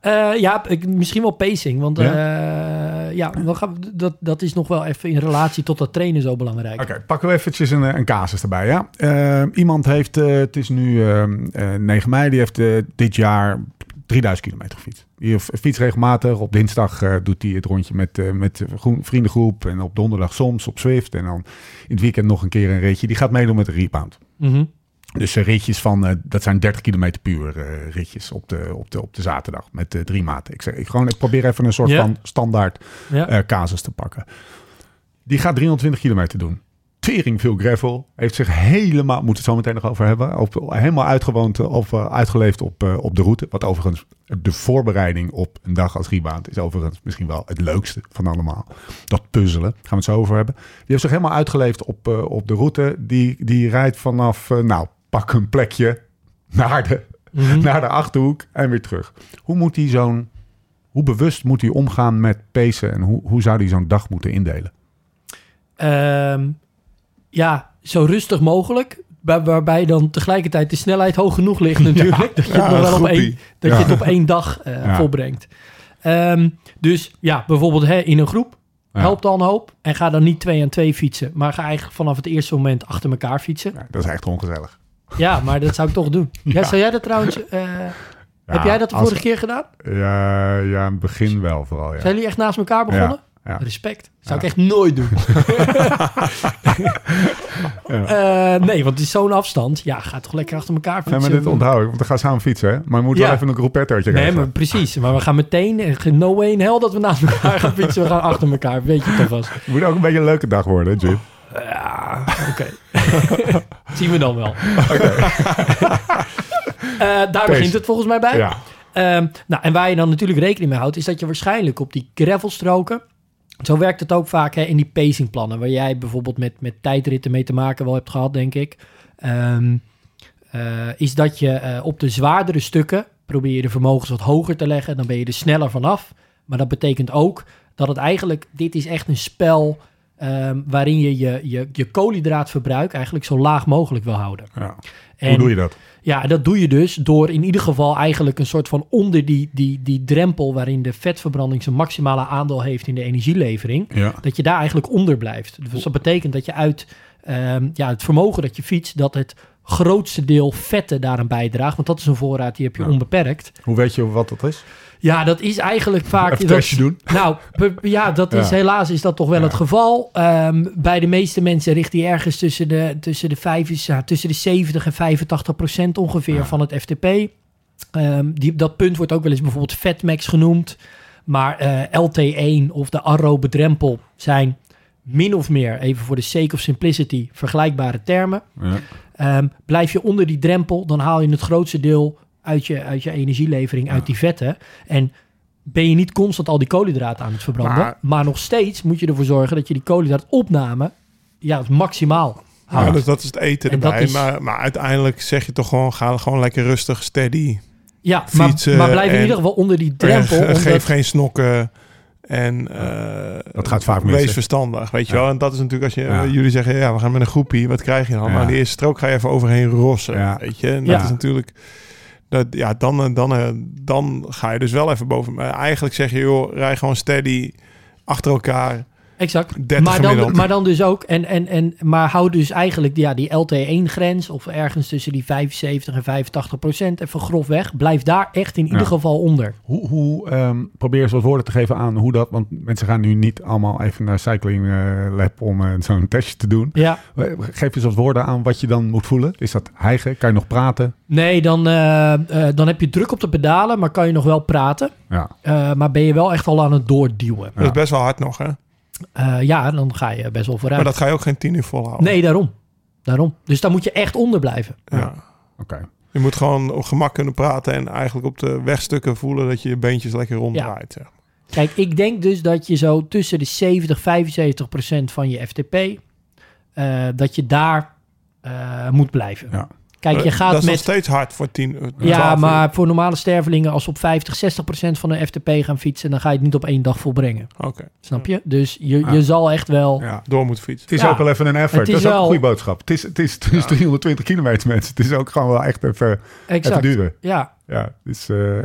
Eh, ja, ik, misschien wel pacing, want Ja? ja? ja, dan gaan we, dat, dat is nog wel even in relatie tot dat trainen zo belangrijk. Oké, pakken we eventjes een, eh, een casus erbij. Ja? Eh, iemand heeft, eh, het is nu ehm, eh, 9 mei, die heeft eh, dit jaar 3000 kilometer gefietst. Die fietst regelmatig. Op dinsdag eh, doet hij het rondje met, eh, met groen- vriendengroep. En op donderdag soms op Zwift. En dan in het weekend nog een keer een ritje. Die gaat meedoen met de rebound. Mhm. Dus eh, ritjes van, eh, dat zijn 30 kilometer puur eh, ritjes op de, op, de, op de zaterdag met drie maten. Ik, zeg, ik, gewoon, ik probeer even een soort van standaard casus te pakken. Die gaat 320 kilometer doen. tering veel gravel. Heeft zich helemaal, moet het zo meteen nog over hebben, op, helemaal uitgewoond of uitgeleefd op, op de route. Wat overigens, de voorbereiding op een dag als Riebaand is overigens misschien wel het leukste van allemaal. Dat puzzelen, gaan we het zo over hebben. Die heeft zich helemaal uitgeleefd op, eh, op de route. Die, die rijdt vanaf, eh, nou, pak een plekje naar de, naar de Achterhoek en weer terug. Hoe moet hij zo'n, hoe bewust moet hij omgaan met pacen en hoe, hoe zou hij zo'n dag moeten indelen? Ehm, ja, zo rustig mogelijk. Waar- waarbij dan tegelijkertijd de snelheid hoog genoeg ligt natuurlijk. dat je het wel op één, dat je het op één dag eh, volbrengt. Ehm, dus ja, bijvoorbeeld hè, in een groep. Ja. Helpt al een hoop. En ga dan niet twee aan twee fietsen. Maar ga eigenlijk vanaf het eerste moment achter elkaar fietsen. Ja, dat is echt ongezellig. Ja, maar dat zou ik toch doen. Ja. Zou jij dat trouwens... eh, heb jij dat de als- vorige keer gedaan? Ja, ja, in het begin wel vooral, ja. Zijn jullie echt naast elkaar begonnen? Ja. Respect. Zou Ja. ik echt nooit doen. Eh, nee, want het is zo'n afstand. Ja, ga toch lekker achter elkaar Nee, fietsen. maar dit onthoud ik, want we gaan samen fietsen, hè? Maar we moeten wel even een groepettootje Nee, maar precies. Maar we gaan meteen... eh, No way in hell dat we naast elkaar gaan fietsen. We gaan achter elkaar. Weet je het alvast. Het moet ook een beetje een leuke dag worden, Jim? Ja, oké. Zien we dan wel. Eh, daar begint het volgens mij bij. Ja. Ehm, nou, en waar je dan natuurlijk rekening mee houdt, is dat je waarschijnlijk op die gravelstroken. Zo werkt het ook vaak hè, in die pacingplannen, waar jij bijvoorbeeld met, met tijdritten mee te maken wel hebt gehad, denk ik. Ehm, eh, is dat je eh, op de zwaardere stukken probeer je de vermogens wat hoger te leggen, dan ben je er sneller vanaf. Maar dat betekent ook dat het eigenlijk, dit is echt een spel ehm, waarin je je, je je koolhydraatverbruik eigenlijk zo laag mogelijk wil houden. ja. En- Hoe doe je dat? Ja, dat doe je dus door in ieder geval eigenlijk een soort van onder die, die, die drempel waarin de vetverbranding zijn maximale aandeel heeft in de energielevering, Ja. dat je daar eigenlijk onder blijft. Dus dat betekent dat je uit ehm, ja, het vermogen dat je fietst, dat het grootste deel vetten daaraan bijdraagt, want dat is een voorraad die heb je onbeperkt. Hoe weet je wat dat is? Ja, dat is eigenlijk vaak... Even dat- doen. Nou, ja, dat is Ja. helaas is dat toch wel Ja. het geval. Ehm, bij de meeste mensen richt die ergens tussen de, tussen de, ja, tussen de 70 en 85 procent ongeveer van het FTP. Ehm, die, dat punt wordt ook wel eens bijvoorbeeld Fatmax genoemd. Maar eh, LT1 of de Arrow bedrempel zijn min of meer, even voor de sake of simplicity, vergelijkbare termen. Ja. Ehm, blijf je onder die drempel, dan haal je het grootste deel uit je, uit je energielevering, uit die vetten. En ben je niet constant al die koolhydraten aan het verbranden. Maar, Maar- nog steeds moet je ervoor zorgen dat je die koolhydraatopname ja, maximaal Ja, houdt. dus dat is het eten En erbij. is- Maar, maar uiteindelijk zeg je toch gewoon, ga gewoon lekker rustig, steady. Ja, maar, fietsen maar blijf in ieder geval onder die drempel. Omdat- geef geen snokken. En eh, Dat gaat vaak mis, Wees verstandig, weet je Ja. wel. En dat is natuurlijk als je, Ja. jullie zeggen, ja, we gaan met een groepie. Wat krijg je dan? Ja. Maar die eerste strook ga je even overheen rossen, Ja. weet je. En dat is natuurlijk... Dat, ja, dan, eh, dan, eh, dan ga je dus wel even boven. Maar eigenlijk zeg je, joh, rij gewoon steady achter elkaar. Exact. 30 Maar dan, maar dan dus ook, en, en, en, maar hou dus eigenlijk ja, die LT1-grens of ergens tussen die 75 en 85 procent even grof weg. Blijf daar echt in ieder geval onder. Hoe, hoe ehm, probeer eens wat woorden te geven aan hoe dat... Want mensen gaan nu niet allemaal even naar Cycling eh, Lab om eh, zo'n testje te doen. Ja, Geef eens wat woorden aan wat je dan moet voelen. Is dat hijgen? Kan je nog praten? nee, dan, eh, eh, dan heb je druk op de pedalen, maar kan je nog wel praten. Ja. Eh, maar ben je wel echt al aan het doorduwen. Dat is best wel hard nog, hè? Eh, ja, dan ga je best wel vooruit. Maar dat ga je ook geen tien uur volhouden. Nee, daarom. daarom. Dus daar moet je echt onder blijven. Ja. Oké. Je moet gewoon op gemak kunnen praten en eigenlijk op de wegstukken voelen dat je je beentjes lekker ronddraait. zeg. Kijk, ik denk dus dat je zo tussen de 70, 75 procent van je FTP, eh, dat je daar eh, moet blijven. Ja. Kijk, je Eh, gaat dat is nog met... steeds hard voor tien uur. Ja, 12 uur. maar voor normale stervelingen, als op 50, 60 procent van de FTP gaan fietsen, dan ga je het niet op één dag volbrengen. Oké, Snap je? Dus je, Ja. je zal echt wel... Ja. door moet fietsen. Het is Ja. ook wel even een effort. Het is dat is ook wel- een goede boodschap. Het is, het is, het is 320 kilometer, mensen. Het is ook gewoon wel echt even, even Exact. duren. Ja, Ja, het is, eh, eh,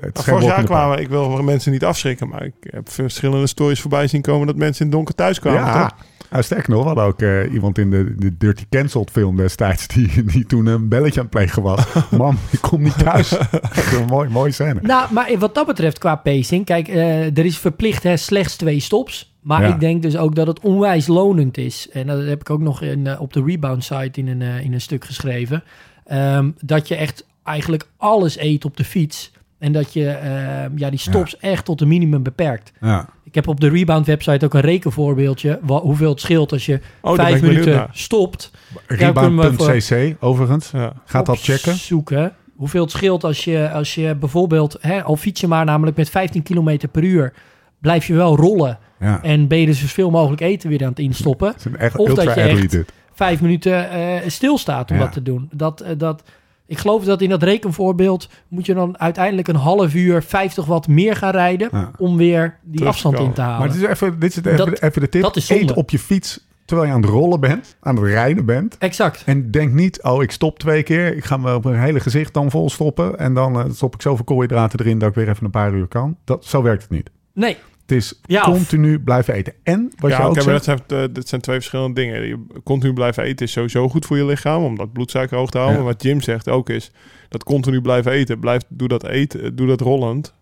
het is geen vorig jaar kwamen, ik wil mensen niet afschrikken, maar ik heb verschillende stories voorbij zien komen dat mensen in het donker thuis kwamen. Ja, toch? Nou, sterker nog, we hadden ook eh, iemand in de, de Dirty Cancelled film destijds... Die, die toen een belletje aan het plegen was. Mam, ik kom niet thuis. Echt een mooi, mooie scène. Nou, maar wat dat betreft qua pacing, kijk, eh, er is verplicht hè, slechts twee stops. Maar Ja. ik denk dus ook dat het onwijs lonend is. En dat heb ik ook nog in, eh, op de rebound site in een, in een stuk geschreven. Ehm, dat je echt eigenlijk alles eet op de fiets. En dat je eh, ja, die stops echt tot een minimum beperkt. Ja. Ik heb op de Rebound website ook een rekenvoorbeeldje. wa- hoeveel het scheelt als je Oh, vijf minuten stopt. Rebound.cc, overigens. Ja. Gaat dat checken. Zoeken. Hoeveel het scheelt als je, als je bijvoorbeeld... Hè, al fiets je maar namelijk met 15 km per uur... blijf je wel rollen. Ja. En ben je dus zoveel mogelijk eten weer aan het instoppen. Het is een echt Of dat je echt- dit. Vijf minuten eh, stilstaat om Ja. dat te doen. Dat, eh, dat, ik geloof dat in dat rekenvoorbeeld... moet je dan uiteindelijk een half uur 50 watt meer gaan rijden... Ja. om weer die Terug te afstand in te halen. Maar dit is even, dit is even, Dat- even de tip. dat is zonde. Eet op je fiets terwijl je aan het rollen bent, aan het rijden bent. Exact. En denk niet, oh, ik stop twee keer. Ik ga me op mijn hele gezicht dan vol stoppen. En dan eh, stop ik zoveel koolhydraten erin dat ik weer even een paar uur kan. Dat, zo werkt het niet. Nee, Het is Ja, of- continu blijven eten. En wat ja, je ook maar zegt... dat zijn, eh, dit zijn twee verschillende dingen. Je continu blijven eten is sowieso goed voor je lichaam, om dat bloedsuiker hoog te houden. Ja. Maar wat Jim zegt ook is, dat continu blijven eten, blijf, doe dat eten, doe dat rollend,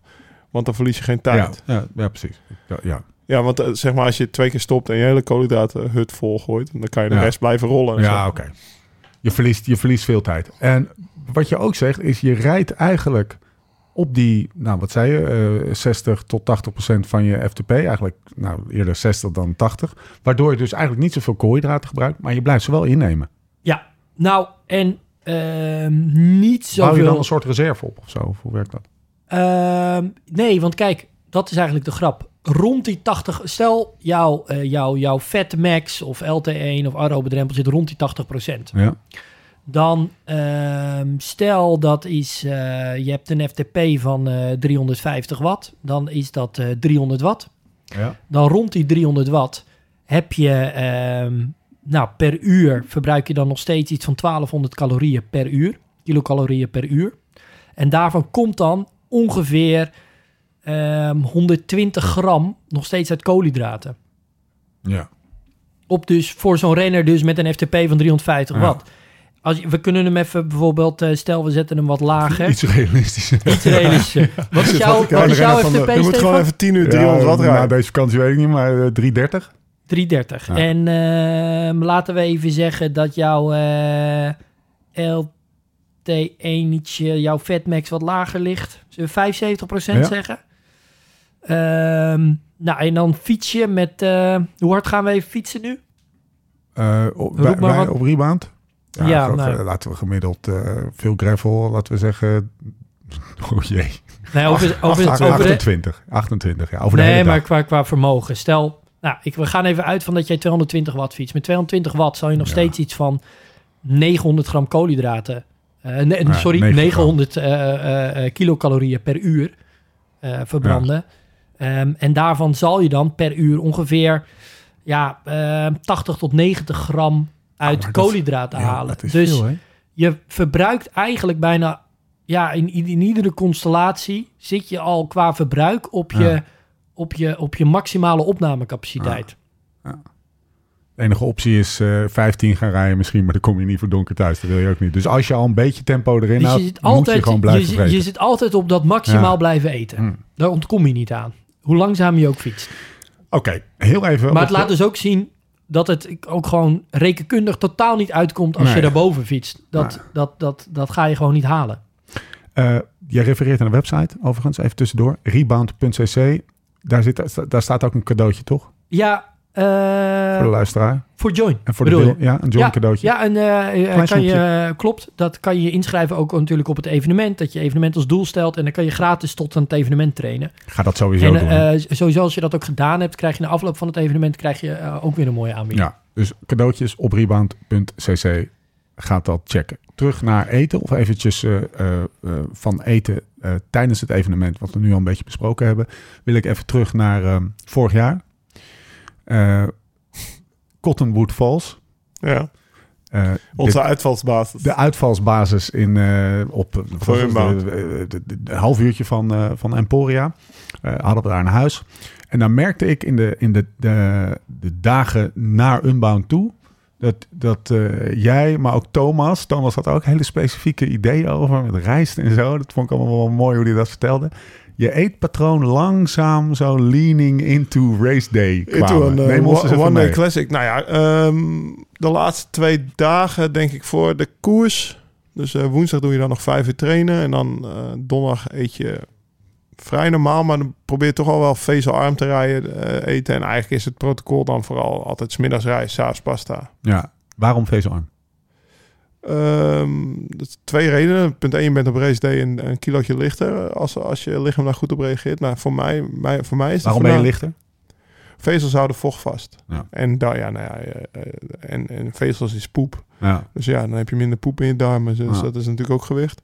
want dan verlies je geen tijd. Ja, ja, ja, precies. Ja, ja. want eh, zeg maar als je twee keer stopt en je hele koolhydratenhut vol gooit, dan kan je de Ja. rest blijven rollen. Ja, oké. Je, verliest, je verliest veel tijd. En wat je ook zegt, is je rijdt eigenlijk op die, nou wat zei je, eh 60 tot 80 procent van je FTP. Eigenlijk nou, eerder 60 dan 80. Waardoor je dus eigenlijk niet zoveel koolhydraten gebruikt, maar je blijft ze wel innemen. ja. Nou, en ehm, niet Bouw je dan zoveel... een soort reserve op of zo? Of hoe werkt dat? Ehm, nee, want kijk, dat is eigenlijk de grap. Rond die 80... Stel, jouw, eh jouw, jouw Fat Max of LT1 of aerobe drempel zit rond die 80% Ja. Dan ehm, stel dat is... eh, je hebt een FTP van eh 350 watt. Dan is dat eh 300 watt. ja. Dan rond die 300 watt heb je... ehm, nou, per uur verbruik je dan nog steeds iets van 1200 calorieën per uur. Kilocalorieën per uur. En daarvan komt dan ongeveer ehm, 120 gram nog steeds uit koolhydraten. ja. Op dus voor zo'n renner dus met een FTP van 350 Ja. Als we kunnen hem even bijvoorbeeld, eh, stel we zetten hem wat lager. Iets realistisch. Iets realistischer. Wat is jouw, wat de is jouw FTP, Je moet gewoon even 10 uur 300 watt Ja, rijden. Na deze vakantie weet ik niet, maar eh, 330. 330. Ja. En ehm, laten we even zeggen dat jouw eh, LT1 ietsje, jouw Fatmax wat lager ligt. Zullen we 75% Ja. zeggen? Ehm, nou, en dan fiets je met... eh, hoe hard gaan we even fietsen nu? Eh, op, wat. op rebound? Ja, Ja, nou. eh, laten we gemiddeld eh, veel gravel, laten we zeggen... Oh jee. Nee, over, over, Ach- over de, 28. 28, ja. Over de nee, hele maar qua, qua vermogen. Stel, nou, ik, we gaan even uit van dat jij 220 watt fietst. Met 220 watt zal je nog Ja. steeds iets van 900 gram koolhydraten... nee, Ja, sorry, 90 gram. 900 eh, kilocalorieën per uur verbranden. Ehm, en daarvan zal je dan per uur ongeveer ja, eh, 80 tot 90 gram uit maar dat- koolhydraten Ja, halen. dus veel, je verbruikt eigenlijk bijna, ja, in, in, in iedere constellatie zit je al qua verbruik op je, Ja. op je, op je maximale opnamecapaciteit. De enige optie is eh 15 gaan rijden misschien, maar dan kom je niet voor donker thuis. Dat wil je ook niet. Dus als je al een beetje tempo erin Dus houdt, je zit, moet altijd, je gewoon je, blijven zit- vreten. je zit altijd op dat maximaal Ja. blijven eten. Hmm. Daar ontkom je niet aan. Hoe langzaam je ook fietst. Oké, heel even. Maar het laat de- dus ook zien dat het ook gewoon rekenkundig totaal niet uitkomt als Nee. je daarboven fietst. Dat, dat, dat, dat ga je gewoon niet halen. Eh, jij refereert aan een website, overigens, even tussendoor. Rebound.cc. Daar, zit, daar staat ook een cadeautje, toch? Ja, Voor de luisteraar. voor Join. En voor de bedoel deel, ja, een joint ja, cadeautje. Ja, en eh, eh, Klein kan je, snoepje. eh, klopt. Dat kan je inschrijven ook natuurlijk op het evenement. Dat je evenement als doel stelt. En dan kan je gratis tot aan het evenement trainen. Ga dat sowieso en doen. eh, sowieso als je dat ook gedaan hebt, krijg je na afloop van het evenement krijg je eh, ook weer een mooie aanbieding. Ja, dus cadeautjes op rebound.cc. Gaat dat checken. Terug naar eten of eventjes eh, eh, eh, van eten eh, tijdens het evenement, wat we nu al een beetje besproken hebben, wil ik even terug naar eh, vorig jaar. Eh, Cottonwood Falls. Ja. Eh, Onze de, uitvalsbasis. de uitvalsbasis in, eh, op de half uurtje van, van Emporia. Hadden we daar een huis. En dan merkte ik in de, in de, de, de dagen naar Unbound toe... dat, dat jij, maar ook Thomas... Thomas had ook hele specifieke ideeën over met rijst en zo. Dat vond ik allemaal wel mooi hoe hij dat vertelde. Je eetpatroon langzaam zo leaning into race day kwamen. Into een even one day classic. Nou ja, ehm, de laatste twee dagen denk ik voor de koers Dus eh, woensdag doe je dan nog vijf uur trainen. En dan eh, donderdag eet je vrij normaal. Maar dan probeer je toch al wel vezelarm te rijden, eh, eten. En eigenlijk is het protocol dan vooral altijd 's middags rijst, s'avonds pasta. Ja. Waarom vezelarm? Ehm, dat twee redenen. Punt 1, je bent op race day een, een kilootje lichter als, als je lichaam daar goed op reageert. Maar voor mij, mij, voor mij is het Waarom ben je voornaam- lichter? Vezels houden vocht vast. Ja. En, da, ja, nou ja, eh, eh, en, en vezels is poep. Ja. Dus ja, dan heb je minder poep in je darmen. Dus Ja. dat is natuurlijk ook gewicht.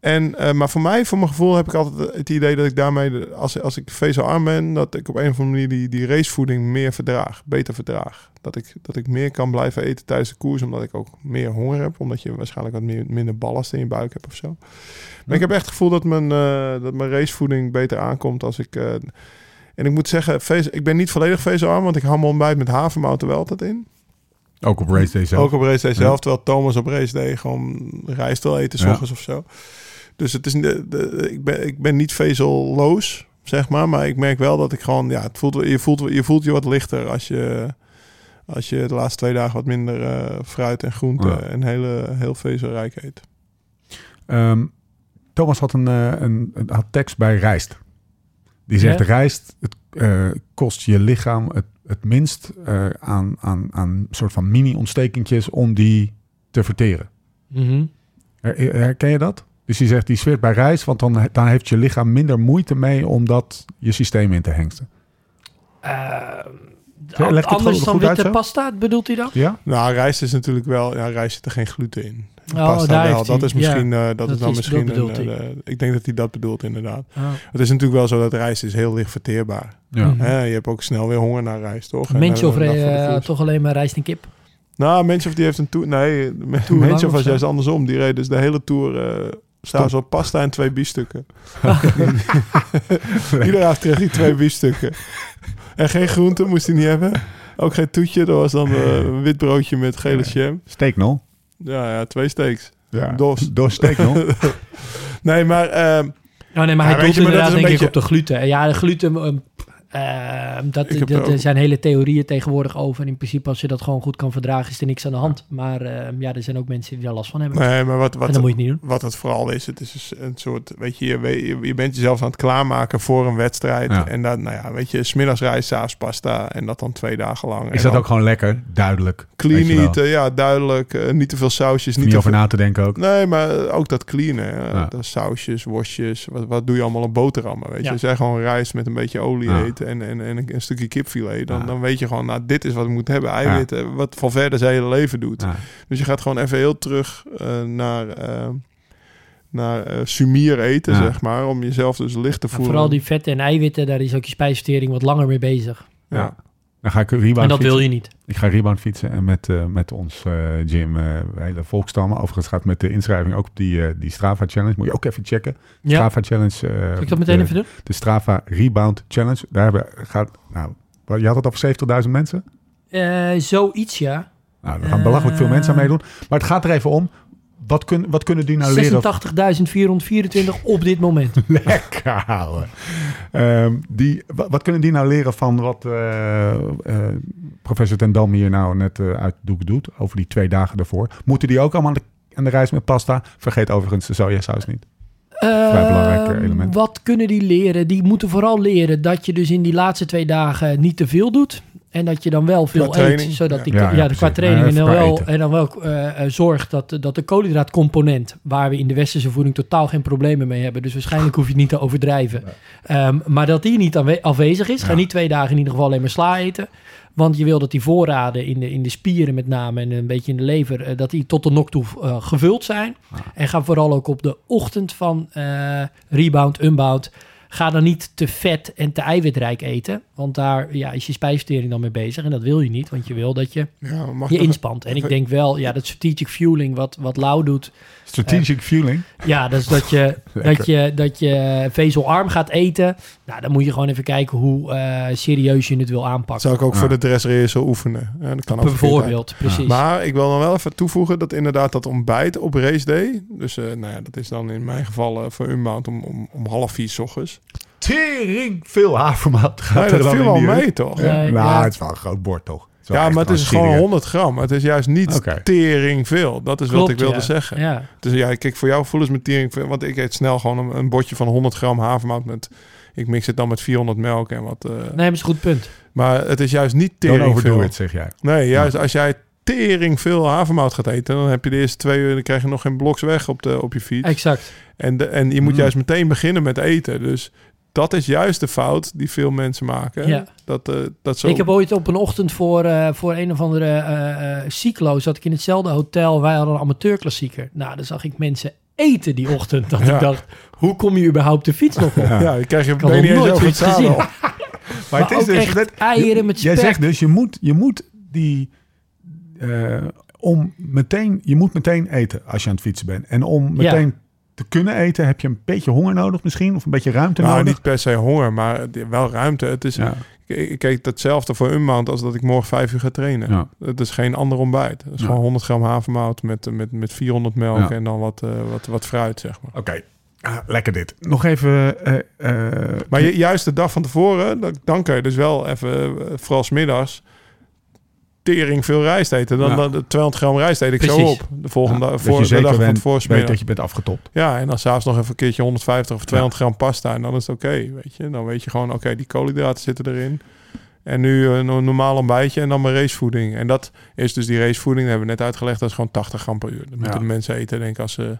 En, eh, maar voor mij, voor mijn gevoel, heb ik altijd het idee dat ik daarmee, als, als ik vezelarm ben, dat ik op een of andere manier die, die racevoeding meer verdraag, beter verdraag. Dat ik, dat ik meer kan blijven eten tijdens de koers, omdat ik ook meer honger heb. Omdat je waarschijnlijk wat meer, minder ballast in je buik hebt of zo. Maar ik heb echt het gevoel dat mijn, eh, dat mijn racevoeding beter aankomt als ik... eh, en ik moet zeggen, veze- ik ben niet volledig vezelarm, want ik hou mijn ontbijt met havermout er wel altijd in. Ook op race day zelf. Ook op race day Ja. zelf, terwijl Thomas op race day gewoon rijst wil eten, s Ja. ochtends of zo. Dus het is, de, de, ik, ben, ik ben niet vezelloos, zeg maar. Maar ik merk wel dat ik gewoon, ja, het voelt, je, voelt, je voelt je wat lichter als je, als je de laatste twee dagen wat minder eh, fruit en groente Ja. en hele, heel vezelrijk eet. Ehm, Thomas had een, eh, een, een had tekst bij rijst. Die zegt, Ja? rijst het, eh, kost je lichaam het, het minst eh, aan, aan, aan soort van mini-ontstekentjes om die te verteren. Mhm. Her- herken je dat? Dus die zegt, die zweert bij rijst, want dan, dan heeft je lichaam minder moeite mee om dat je systeem in te hengsten. Het anders dan uit witte pasta, bedoelt hij dan? Ja? Nou, rijst is natuurlijk wel, ja, rijst zit er geen gluten in. Oh, Pasta daar wel. heeft Dat is misschien, eh, dat, dat is dan is- misschien dat een, eh, ik denk dat hij dat bedoelt inderdaad. Oh. Het is natuurlijk wel zo dat rijst is heel licht verteerbaar. Ja. Mhm. Hè, je hebt ook snel weer honger naar rijst, toch? En, Mensen eh, of toch alleen maar rijst en kip? Nou, mensen of die heeft een tour. Nee, of was juist andersom. Die reed dus de hele tour. eh staan op pasta en twee biefstukken. Iedere avond kreeg hij twee biefstukken. En geen groente moest hij niet hebben. Ook geen toetje. Dat was dan eh, een wit broodje met gele jam. Steak nog? Ja, ja, twee steaks. Ja. Dos. Dos steak nog? Nee, maar ehm, Oh nee, maar Ja, hij maar dat inderdaad denk ik op de gluten. Ja, de gluten... ehm, ehm, dat, dat, er ook- zijn hele theorieën tegenwoordig over. En in principe, als je dat gewoon goed kan verdragen, is er niks aan de hand. Maar ehm, ja, er zijn ook mensen die daar last van hebben. nee, maar wat, en wat, dan moet je het niet doen. wat het vooral is, het is dus een soort, weet je, je, bent jezelf aan het klaarmaken voor een wedstrijd. Ja. En dan, nou ja, weet je, smiddags rijst, s'avonds pasta en dat dan twee dagen lang. Is En dat dan ook gewoon lekker? Duidelijk. Clean eten, ja, duidelijk. eh, niet te veel sausjes, Niet over veel... na te denken ook. Nee, maar ook dat cleanen. hè. Ja. De sausjes, worstjes, wat, wat doe je allemaal op boterhammen, weet je. Ja. Gewoon rijst met een beetje olie Ja. En, en, en een, een stukje kipfilet, dan, Ja. dan weet je gewoon, nou, dit is wat ik moet hebben. Eiwitten, wat Valverde zijn hele leven doet. Ja. Dus je gaat gewoon even heel terug eh, naar, eh, naar eh, sumier eten, Ja. zeg maar. Om jezelf dus licht te voelen. vooral die vetten en eiwitten, daar is ook je spijsvertering wat langer mee bezig. Ja. Dan ga ik rebound En dat fietsen. wil je niet. Ik ga rebound fietsen en met, eh, met ons eh, gym, eh hele volkstammen. Overigens gaat met de inschrijving ook op die, eh, die Strava Challenge. Moet je ook even checken. Ja, Strava Challenge. eh, zal ik dat meteen de, even doen? De Strava Rebound Challenge. Daar hebben, gaat, nou, je had het over 70.000 mensen. Eh, zoiets, ja. Nou, er gaan belachelijk veel mensen aan meedoen. Maar het gaat er even om. Wat, kun, wat kunnen die nou leren? 86.424 op dit moment. Lekker houden. Ehm, die, wat, wat kunnen die nou leren van wat eh, eh, professor Ten Dam hier nou net eh, uit de doek doet? Over die twee dagen daarvoor. Moeten die ook allemaal aan de, aan de reis met pasta? Vergeet overigens de sojasaus niet. Vrij belangrijk, eh, element. Wat kunnen die leren? Die moeten vooral leren dat je dus in die laatste twee dagen niet te veel doet. En dat je dan wel veel eet. training, Zodat die, Ja, ja, ja, de, qua training. Ja, en, dan wel, eten. en dan wel eh, eh, zorgt dat, dat de koolhydraatcomponent, waar we in de westerse voeding totaal geen problemen mee hebben. Dus waarschijnlijk hoef je het niet te overdrijven. Ehm, maar dat die niet aanwe- afwezig is. Ga Ja. niet twee dagen in ieder geval alleen maar sla eten. Want je wil dat die voorraden in de, in de spieren met name en een beetje in de lever, eh, dat die tot de nok toe eh, gevuld zijn. En ga vooral ook op de ochtend van eh, rebound, unbound. Ga dan niet te vet en te eiwitrijk eten. Want daar ja, is je spijsvertering dan mee bezig. En dat wil je niet, want je wil dat je Ja, je inspant. En ik denk wel, ja, dat strategic fueling wat, wat Lau doet. Strategic fueling. Ja, dat is dat je, dat je, dat je vezelarm gaat eten. Nou, dan moet je gewoon even kijken hoe eh, serieus je het wil aanpakken. Zou ik ook Ja. voor de dressrehearsal oefenen. Ja, dat kan ook Bijvoorbeeld, precies. Maar ik wil dan wel even toevoegen dat inderdaad dat ontbijt op race day. Dus eh, nou ja, dat is dan in mijn geval eh, voor Unbound om, om, om half vier 's ochtends. Tering veel havermout gaat Nee, er dat dan viel in wel mee toch? Ja. Nou, ja. het is wel een groot bord toch? Is Ja, maar het is serieus. gewoon 100 gram. Het is juist niet tering veel. Dat is wat ik wilde ja. zeggen. Ja. Dus ja, kijk, voor jou voelen ze met tering veel. Want ik eet snel gewoon een, een bordje van 100 gram havermout met... Ik mix het dan met 400 melk en wat... eh, Nee, dat is een goed punt. Maar het is juist niet Don't tering overdo veel. it, zeg jij. Nee, juist als jij tering veel havermout gaat eten... dan heb je de eerste twee uur... dan krijg je nog geen bloks weg op, de, op je fiets. Exact. En, de, en je moet Mm. juist meteen beginnen met eten. Dus dat is juist de fout die veel mensen maken. Ja. Dat, eh, dat zo... Ik heb ooit op een ochtend voor, eh, voor een of andere eh eh, cyclo... zat ik in hetzelfde hotel. Wij hadden een amateurklassieker. Nou, dan zag ik mensen eten die ochtend. Dat Ja. ik dacht, hoe kom je überhaupt de fiets nog op? Ja, je krijg je Ik ben niet eens nooit over het zadel. Maar, Maar ook echt net- eieren met Jij spek. zegt dus, je moet, je moet die... eh, om meteen, je moet meteen eten als je aan het fietsen bent. En om meteen te kunnen eten heb je een beetje honger nodig misschien. Of een beetje ruimte Nou, nodig. niet per se honger, maar wel ruimte. Het is, Ja. kijk hetzelfde voor een maand als dat ik morgen vijf uur ga trainen. Ja. Het is geen ander ontbijt. Het is Ja. gewoon 100 gram havermout met, met, met 400 melk en dan wat, eh, wat, wat fruit, zeg maar. Oké, Ah, lekker dit. Nog even... eh, eh, Maar ju- juist de dag van tevoren, dan, kan je dus wel even, vooral middags, tering veel rijst eten. Dan, Ja. dan de 200 gram rijst eet ik zo op. De volgende ja, voor de dag van tevoren dat je bent afgetopt. Ja, en dan s'avonds nog even een keertje 150 of 200 gram pasta. En dan is het oké, weet je. Dan weet je gewoon, oké, die koolhydraten zitten erin. En nu een een normaal ontbijtje en dan mijn racevoeding. En dat is dus die racevoeding, dat hebben we net uitgelegd, dat is gewoon 80 gram per uur. Dat moeten de mensen eten, denk ik, als ze...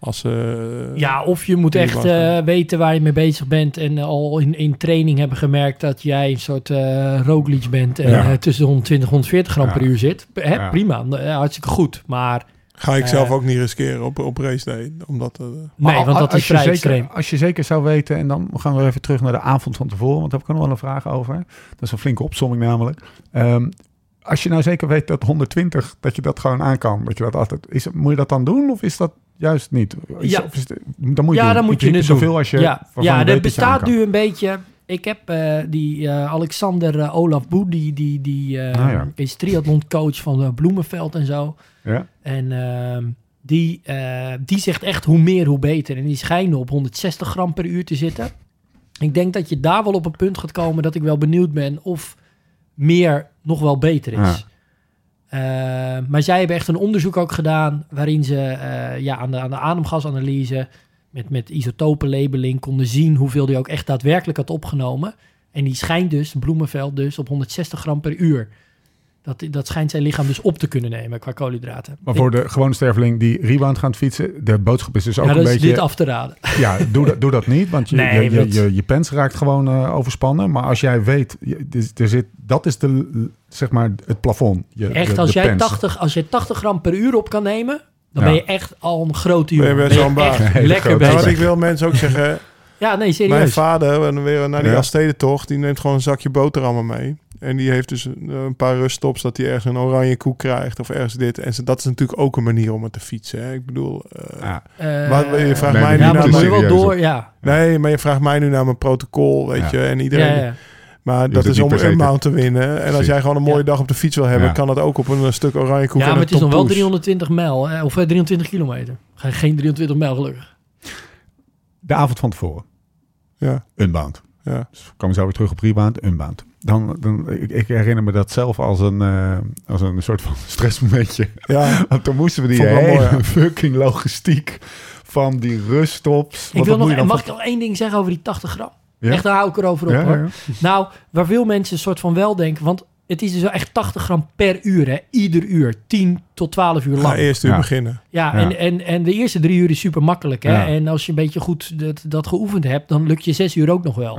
Als ze Ja, of je moet echt eh, weten waar je mee bezig bent. En al in, in training hebben gemerkt dat jij een soort eh Roglic bent. En Ja. eh, tussen de 120 140 gram Ja. per uur zit. Hè, Ja. Prima, eh, hartstikke goed. Maar ga ik Eh. zelf ook niet riskeren op, op race day. Omdat, eh, nee, want dat als is je vrij zeker, extreem. Als je zeker zou weten, en dan gaan we even terug naar de avond van tevoren, want daar heb ik nog wel een vraag over. Dat is een flinke opsomming namelijk. Ehm, als je nou zeker weet dat 120, dat je dat gewoon aan kan, dat je dat altijd, is, moet je dat dan doen of is dat juist niet? Is, Ja. is dan moet je ja, dan moet je het zoveel als je ja, ja er bestaat nu een beetje... Ik heb eh, die eh, Alexander eh, Olaf Boe, die, die, die Ah, ja. is triathloncoach van Bloemenveld en zo. Ja? En ehm, die, die zegt echt hoe meer, hoe beter. En die schijnen op 160 gram per uur te zitten. Ik denk dat je daar wel op een punt gaat komen dat ik wel benieuwd ben of meer nog wel beter is. Ja. Eh, maar zij hebben echt een onderzoek ook gedaan waarin ze eh, ja, aan, de, aan de ademgasanalyse met, met isotopenlabeling konden zien hoeveel die ook echt daadwerkelijk had opgenomen. En die schijnt dus, Bloemenveld dus, op 160 gram per uur. Dat, dat schijnt zijn lichaam dus op te kunnen nemen qua koolhydraten. Maar voor de gewone sterveling die rebound gaat fietsen, de boodschap is dus ook ja, een dat is beetje... dit af te raden. Ja, doe dat, doe dat niet, want je, Nee, je, je, je, je pens raakt gewoon eh, overspannen. Maar als jij weet, je, er zit, dat is de, zeg maar het plafond. Je, Echt, de- als, de jij pens. 80, als jij 80 gram per uur op kan nemen, dan Ja. ben je echt al een grote Ben je jongen. best wel een baas. echt Hele lekker Ja, bezig. want ik wil mensen ook zeggen, Ja, nee, mijn serieus. vader, en dan weer naar die Ja. Elfstedentocht, die neemt gewoon een zakje boterhammen mee. En die heeft dus een, een paar ruststops dat hij ergens een oranje koek krijgt of ergens dit. En dat is natuurlijk ook een manier om het te fietsen. Hè? Ik bedoel, eh, Ja. Eh, Maar je vraagt Nee, mij nu ja, naar mijn... wel door, ja. Nee, maar je vraagt mij nu naar mijn protocol, weet Ja. je. En iedereen... ja, ja. Maar Je dat is om een mount te winnen. En als jij gewoon een mooie Ja. dag op de fiets wil hebben, Ja. kan dat ook op een, stuk oranje koek Ja, en maar een het is nog wel tompoes. 320 mijl, of eh, 320 kilometer. Ga je geen 320 mijl gelukkig. De avond van tevoren, Ja, unbound. ja. Dus we komen zo weer terug op rebound, unbound. Dan, dan, ik, ik herinner me dat zelf als een, eh, als een soort van stressmomentje. ja. Want toen moesten we die hele mooi, ja. fucking logistiek van die ruststops. Ik wil nog, mag van- ik nog één ding zeggen over die 80 gram? Ja? Echt, daar hou ik erover op Ja, hoor. ja. Nou, waar veel mensen een soort van wel denken, want het is dus wel echt 80 gram per uur, hè? Ieder uur, 10 tot 12 uur lang. eerst uur Ja. beginnen. Ja, Ja. En, en, en de eerste drie uur is super makkelijk. Hè? Ja. En als je een beetje goed dat, dat geoefend hebt, dan lukt je zes uur ook nog wel.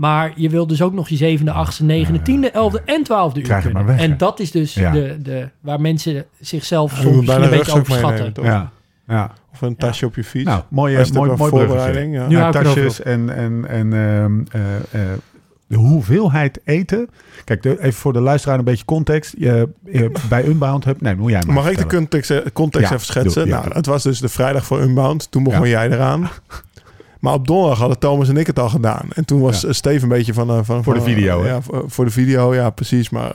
Ja. Maar je wil dus ook nog je zevende, achtste, negende, tiende, elfde en twaalfde uur kunnen. weg, en dat is dus Ja. de, de, waar mensen zichzelf Je soms een beetje overschatten. Ja. ja. Of een tasje op je fiets. Nou, mooie, mooi, mooi voorbereiding, ja. Nu Ja, hou ik erover tasjes en, en, en ehm, eh, eh, de hoeveelheid eten. Kijk, de, even voor de luisteraar een beetje context. Je, je bij Unbound hebt... Nee, moet jij maar Mag ik de context, eh, context Ja, even schetsen? doe, ja, nou, het was dus de vrijdag voor Unbound. Toen begon Ja. jij eraan. Maar op donderdag hadden Thomas en ik het al gedaan. En toen was Ja. eh, Steve een beetje van... eh, van Voor de video, eh? Ja, voor, voor de video, ja, precies. Maar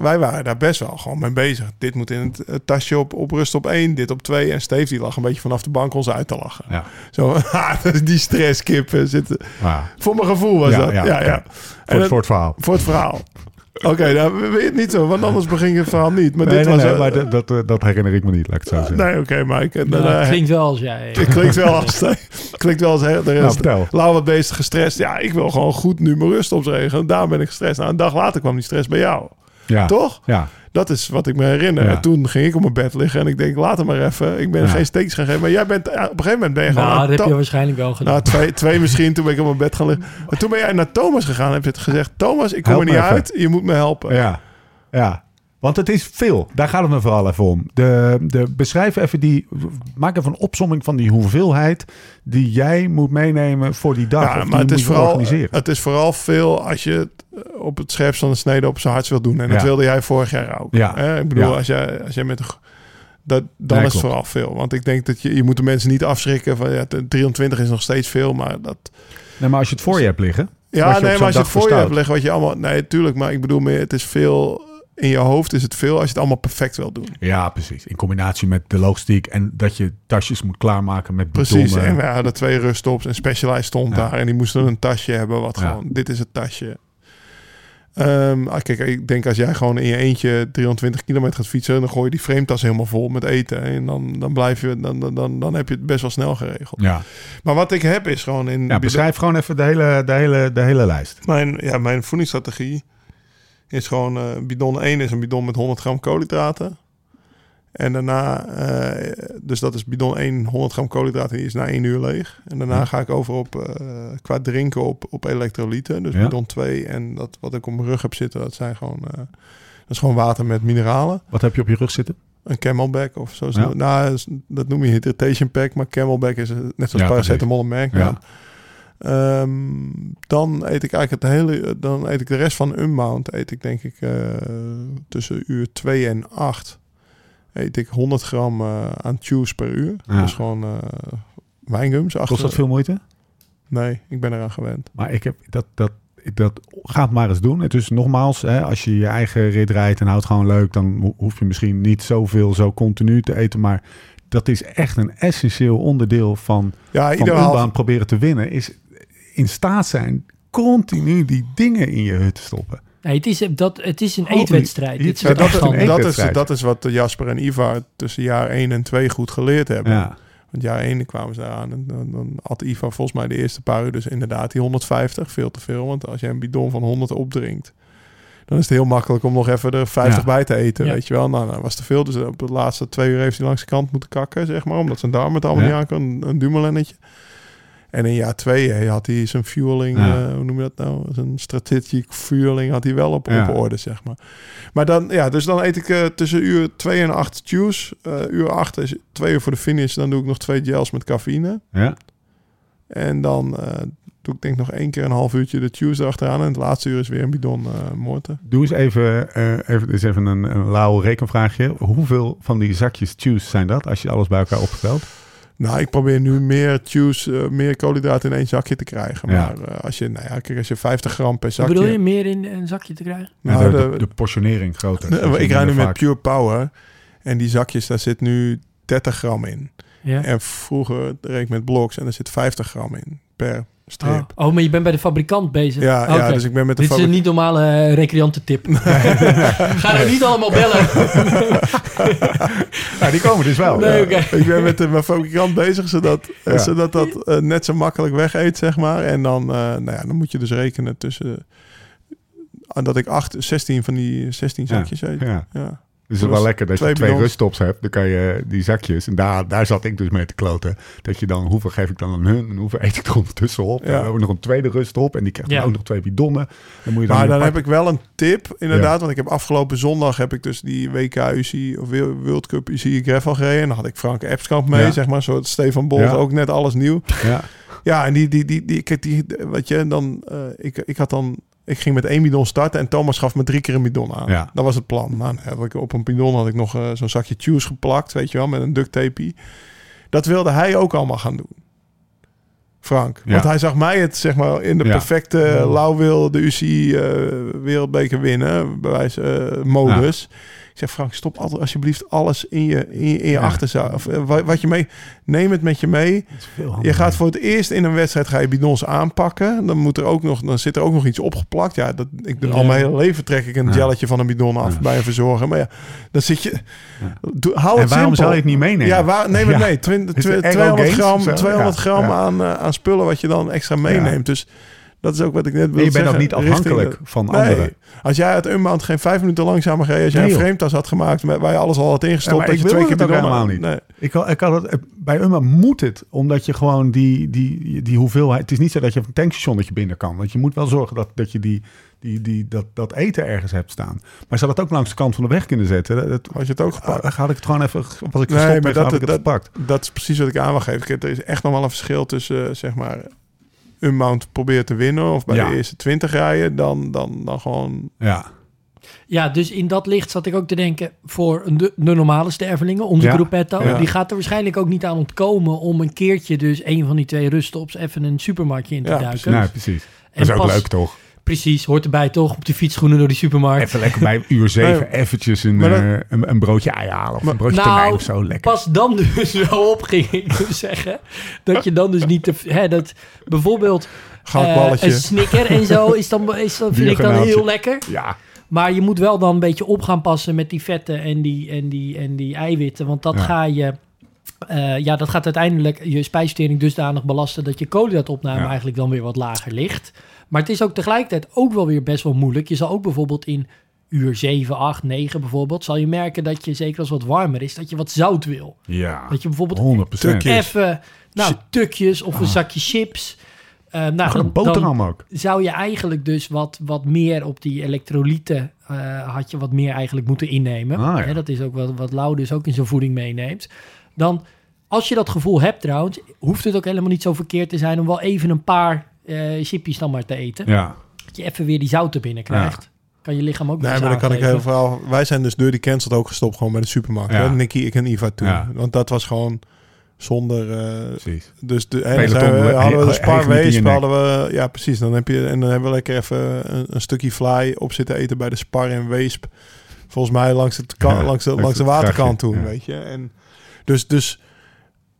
wij, waren daar best wel gewoon mee bezig. Dit moet in het, tasje op, op rust op één, dit op twee. En Steve die lag een beetje vanaf de bank ons uit te lachen. Ja. Zo, die stresskippen zitten... Ah, Voor mijn gevoel was dat. ja, Ja, voor, het- voor het verhaal. voor het verhaal. Oké, nou, weet het niet zo, want anders begin je het verhaal niet. Maar Nee, dit nee, was... nee, eh, maar dat, dat, eh, dat herinner ik me niet, laat ik het zo zeggen. nee, oké, maar ik... eh, Nou, eh, het klinkt wel als jij. het klinkt wel als... klinkt wel als... hè, de Nou, rest, vertel. Lau wat bezig gestrest. Ja, ik wil gewoon goed nu mijn rust opregelen. Daar ben ik gestrest. Nou, een dag later kwam die stress bij jou. Ja. Toch? Ja. Dat is wat ik me herinner. Ja. En toen ging ik op mijn bed liggen en ik denk, laat het maar even. Ik ben Ja. geen steeks gaan geven. Maar jij bent, op een gegeven moment ben je gewoon... Nou, dat heb je waarschijnlijk wel gedaan. nou, twee, twee misschien. Toen ben ik op mijn bed gaan liggen. Maar toen ben jij naar Thomas gegaan en heb je gezegd... Thomas, ik kom Help er niet even. uit. Je moet me helpen. Ja. ja. Want het is veel. Daar gaat het me vooral even om. De, de, beschrijf even die... Maak even een opsomming van die hoeveelheid... die jij moet meenemen voor die dag. Ja, of maar het is, vooral, het is vooral veel als je het eh, op het scherpst van de snede op zijn hardst wil doen. En dat wilde jij vorig jaar ook. Ja. Hè? Ik bedoel, Ja. als, jij, als jij met een... Dat, dan Nee, is het vooral veel. Want ik denk dat je... Je moet de mensen niet afschrikken van... Ja, 23 is nog steeds veel, maar dat... Nee, maar als je het voor je hebt liggen... Ja, nee, maar als je het voor je hebt liggen, wat je allemaal... Nee, tuurlijk, maar ik bedoel meer, het is veel... In je hoofd is het veel als je het allemaal perfect wil doen. Ja, precies. In combinatie met de logistiek... en dat je tasjes moet klaarmaken met Precies, bidon, eh, en we hadden twee ruststops en Specialized stond Ja. daar. En die moesten een tasje hebben, wat Ja. gewoon... Dit is het tasje. Ehm, ah, kijk, ik denk als jij gewoon in je eentje 320 kilometer gaat fietsen... dan gooi je die frametas helemaal vol met eten. En dan, dan blijf je... Dan, dan, dan, dan heb je het best wel snel geregeld. Ja. Maar wat ik heb is gewoon in... ja, beschrijf gewoon even de hele, de hele, de hele lijst. Mijn, ja, mijn voedingsstrategie is gewoon... eh, bidon 1 is een bidon met 100 gram koolhydraten. En daarna... eh, dus dat is bidon 1, 100 gram koolhydraten. Die is na 1 uur leeg. En daarna Ja. ga ik over op... eh, qua drinken op, op elektrolyten. Dus Ja. bidon 2 en dat wat ik op mijn rug heb zitten... dat zijn gewoon... dat is gewoon water met mineralen. Wat heb je op je rug zitten? Een camelback of zo. Ja. Nou, dat noem je hydratation pack. Maar camelback is net zoals paracetamol een merknaam. Ja. Ehm, dan eet ik eigenlijk het hele, dan eet ik de rest van Unbound. Eet ik denk ik eh, tussen uur 2 en 8 eet ik 100 gram eh, aan chews per uur. Ja. Dus gewoon eh wijngums. Kost Achter... dat veel moeite? Nee, ik ben eraan gewend. Maar ik heb dat, dat, dat gaat maar eens doen. Het is nogmaals, hè, als je je eigen rit rijdt en houdt gewoon leuk, dan ho- hoef je misschien niet zoveel zo continu te eten. Maar dat is echt een essentieel onderdeel van, Ja, van half... proberen te winnen. Is in staat zijn continu die dingen in je hut te stoppen. Nee, het, is, dat, het is een eetwedstrijd. Dit Ja, dat, dat, is, dat is wat Jasper en Ivar tussen jaar 1 en 2 goed geleerd hebben. Ja, Want jaar 1 kwamen ze eraan en dan, dan had Ivar volgens mij de eerste paar uur dus inderdaad die 150. Veel te veel, want als jij een bidon van 100 opdrinkt, dan is het heel makkelijk om nog even er 50 Ja. bij te eten, Ja. weet je wel. Nou, dat was te veel, dus op de laatste twee uur heeft hij langs de kant moeten kakken, zeg maar, omdat zijn darmen het allemaal Ja. niet aan kan, een, dumoulennetje. En in jaar 2 had hij zijn fueling, Ja. eh, hoe noem je dat nou? Zijn strategic fueling had hij wel op, Ja. op orde, zeg maar. Maar dan, ja, dus dan eet ik eh, tussen uur 2 en 8 juice. Eh, uur 8 is twee uur voor de finish. Dan doe ik nog twee gels met cafeïne. ja. En dan doe ik denk ik nog één keer een half uurtje de juice erachteraan. En het laatste uur is weer een bidon eh moorten. Doe eens even, even, eens even een, een lauw rekenvraagje. Hoeveel van die zakjes juice zijn dat, als je alles bij elkaar opgeteld? Nou, ik probeer nu meer juice, eh, meer koolhydraten in één zakje te krijgen. Ja. Maar eh, als je, nou ja, kijk, als je 50 gram per Wat zakje... bedoel je, meer in een zakje te krijgen? Nou, de, de, portionering groter. Ik rij nu met Pure Power. En die zakjes, daar zit nu 30 gram in. Ja. En vroeger reed ik met blocks en daar zit 50 gram in per strip. Oh, maar je bent bij de fabrikant bezig. Ja, ja, dus ik ben met de Dit is een niet normale eh, recreantentip. Ga er niet allemaal bellen. Ja, die komen dus wel. Nee, oké. Ik ben met de, mijn fabrikant bezig, zodat, eh, Ja. zodat dat eh, net zo makkelijk weg eet, zeg maar. En dan, eh, nou ja, dan moet je dus rekenen tussen... dat ik acht, 16 van die 16 Ja. zakjes eet. Ja. Dus het is wel lekker dat je twee bidons. ruststops hebt. Dan kan je die zakjes, en daar, daar zat ik dus mee te kloten. Dat je dan, hoeveel geef ik dan aan hun en hoeveel eet ik er ondertussen op? Ja. Dan hebben we nog een tweede ruststop en die krijgt dan ook nog twee bidonnen. Dan moet je dan Maar dan heb ik wel een tip, inderdaad. Want ik heb afgelopen zondag heb ik dus die WK UCI of World Cup UCI Gravel gereden. En dan had ik Frank Epskamp mee, Ja. zeg maar. Zoals Stefan Bolt, Ja. ook net alles nieuw. Ja, Ja, en die, die, die, die, die wat je, dan, eh, ik, ik had dan, ik ging met één bidon starten en Thomas gaf me drie keer een bidon aan. Ja. Dat was het plan. Nou, dan heb ik, op een bidon had ik nog eh, zo'n zakje juice geplakt, weet je wel, met een duct tape. Dat wilde hij ook allemaal gaan doen. Frank. Ja. Want hij zag mij het, zeg maar, in de Ja. perfecte Lauwwil, de UCI eh, wereldbeker winnen, bij wijze eh, modus. Zeg, Frank, stop altijd alsjeblieft alles in je, in je, in je Ja. achterzak. Of eh, wat, wat je mee... Neem het met je mee. Je gaat voor het eerst in een wedstrijd ga je bidons aanpakken. Dan, moet er ook nog, dan zit er ook nog iets opgeplakt. Ja, dat, ik Ja. al mijn hele leven trek ik een Ja. gelletje van een bidon af bij een verzorger. Maar ja, dan zit je... Doe, hou En het waarom simpel. zou je het niet meenemen? Ja, waar, neem het mee. Twin- Is twi- het Ego 200 Games gram, of zo? 200 Ja, gram. Aan, eh, aan spullen wat je dan extra meeneemt. Dus dat is ook wat ik net wilde je bent ook niet afhankelijk de- van Nee. anderen. Als jij uit Unbound geen vijf minuten langzamer reed... als jij Nee, een frametas had gemaakt... met- waar je alles al had Ja, ingestopt... maar dat je twee keer het helemaal niet. Nee. Ik, ik had het, bij Umma moet het, omdat je gewoon die, die, die hoeveelheid... Het is niet zo dat je op een tankstation dat je binnen kan. Want je moet wel zorgen dat, dat je die, die, die, dat, dat eten ergens hebt staan. Maar ze had het ook langs de kant van de weg kunnen zetten. Dat, dat, Had je het ook gepakt? dan had ik het gewoon even... Was ik Nee, gestopt maar had dat- ik het dat- gepakt. Dat is precies wat ik aan wil geven. Er is echt nog wel een verschil tussen, eh, zeg maar, Unbound proberen te winnen of bij Ja. de eerste 20 rijden, dan, dan, dan gewoon. Ja. Ja, dus in dat licht zat ik ook te denken voor een- de, de normale stervelingen, onze Ja, gruppetto. ja. Die gaat er waarschijnlijk ook niet aan ontkomen om een keertje dus een van die twee ruststops even een supermarktje in te Ja, duiken. Nee, precies. En Dat is ook pas- leuk, toch? Precies, hoort erbij toch? Op de fietsschoenen door die supermarkt. Even lekker bij uur zeven eventjes een, Maar dat- eh, een, een broodje ei halen. Of een broodje Nou, tonijn of zo. Lekker. Pas dan dus wel op, ging ik dus zeggen. Dat je dan dus niet te... Hè, dat bijvoorbeeld eh, een snicker en zo is dan, is dan, vind ik dan heel lekker. Ja. Maar je moet wel dan een beetje op gaan passen met die vetten en die, en die, en die eiwitten. Want dat Ja. ga je... eh, ja, dat gaat uiteindelijk je spijsvertering dusdanig belasten... dat je koolhydraatopname Ja. eigenlijk dan weer wat lager ligt. Maar het is ook tegelijkertijd ook wel weer best wel moeilijk. Je zal ook bijvoorbeeld in uur 7, 8, 9 bijvoorbeeld... zal je merken dat je, zeker als het wat warmer is... dat je wat zout wil. Ja. Dat je bijvoorbeeld 100 procent. Tukjes. even... Nou, tukjes of een zakje chips... Eh, nou, een boterham ook. zou je eigenlijk dus wat, wat meer op die elektrolyten... eh, had je wat meer eigenlijk moeten innemen. Ah, ja. Dat is ook wat, wat Lau dus ook in zijn voeding meeneemt. Dan, als je dat gevoel hebt trouwens... hoeft het ook helemaal niet zo verkeerd te zijn... om wel even een paar eh chipjes dan maar te eten. Ja. Dat je even weer die zouten binnenkrijgt. Kan je lichaam ook Nee, maar dan kan ik heel veel. Wij zijn dus door die cancelled ook gestopt gewoon bij de supermarkt. Ja. Hè? Nicky, ik en Iva toen. Ja. Want dat was gewoon zonder. eh, Precies. dus de, hè, zijn we- hadden we de Sparwees, hadden we, ja precies. Dan heb je en dan hebben we lekker even een, een stukje fly op zitten eten bij de Spar en Weesp. Volgens mij langs, het kan, Ja, langs, de, langs langs de waterkant toen, ja. weet je. En dus, dus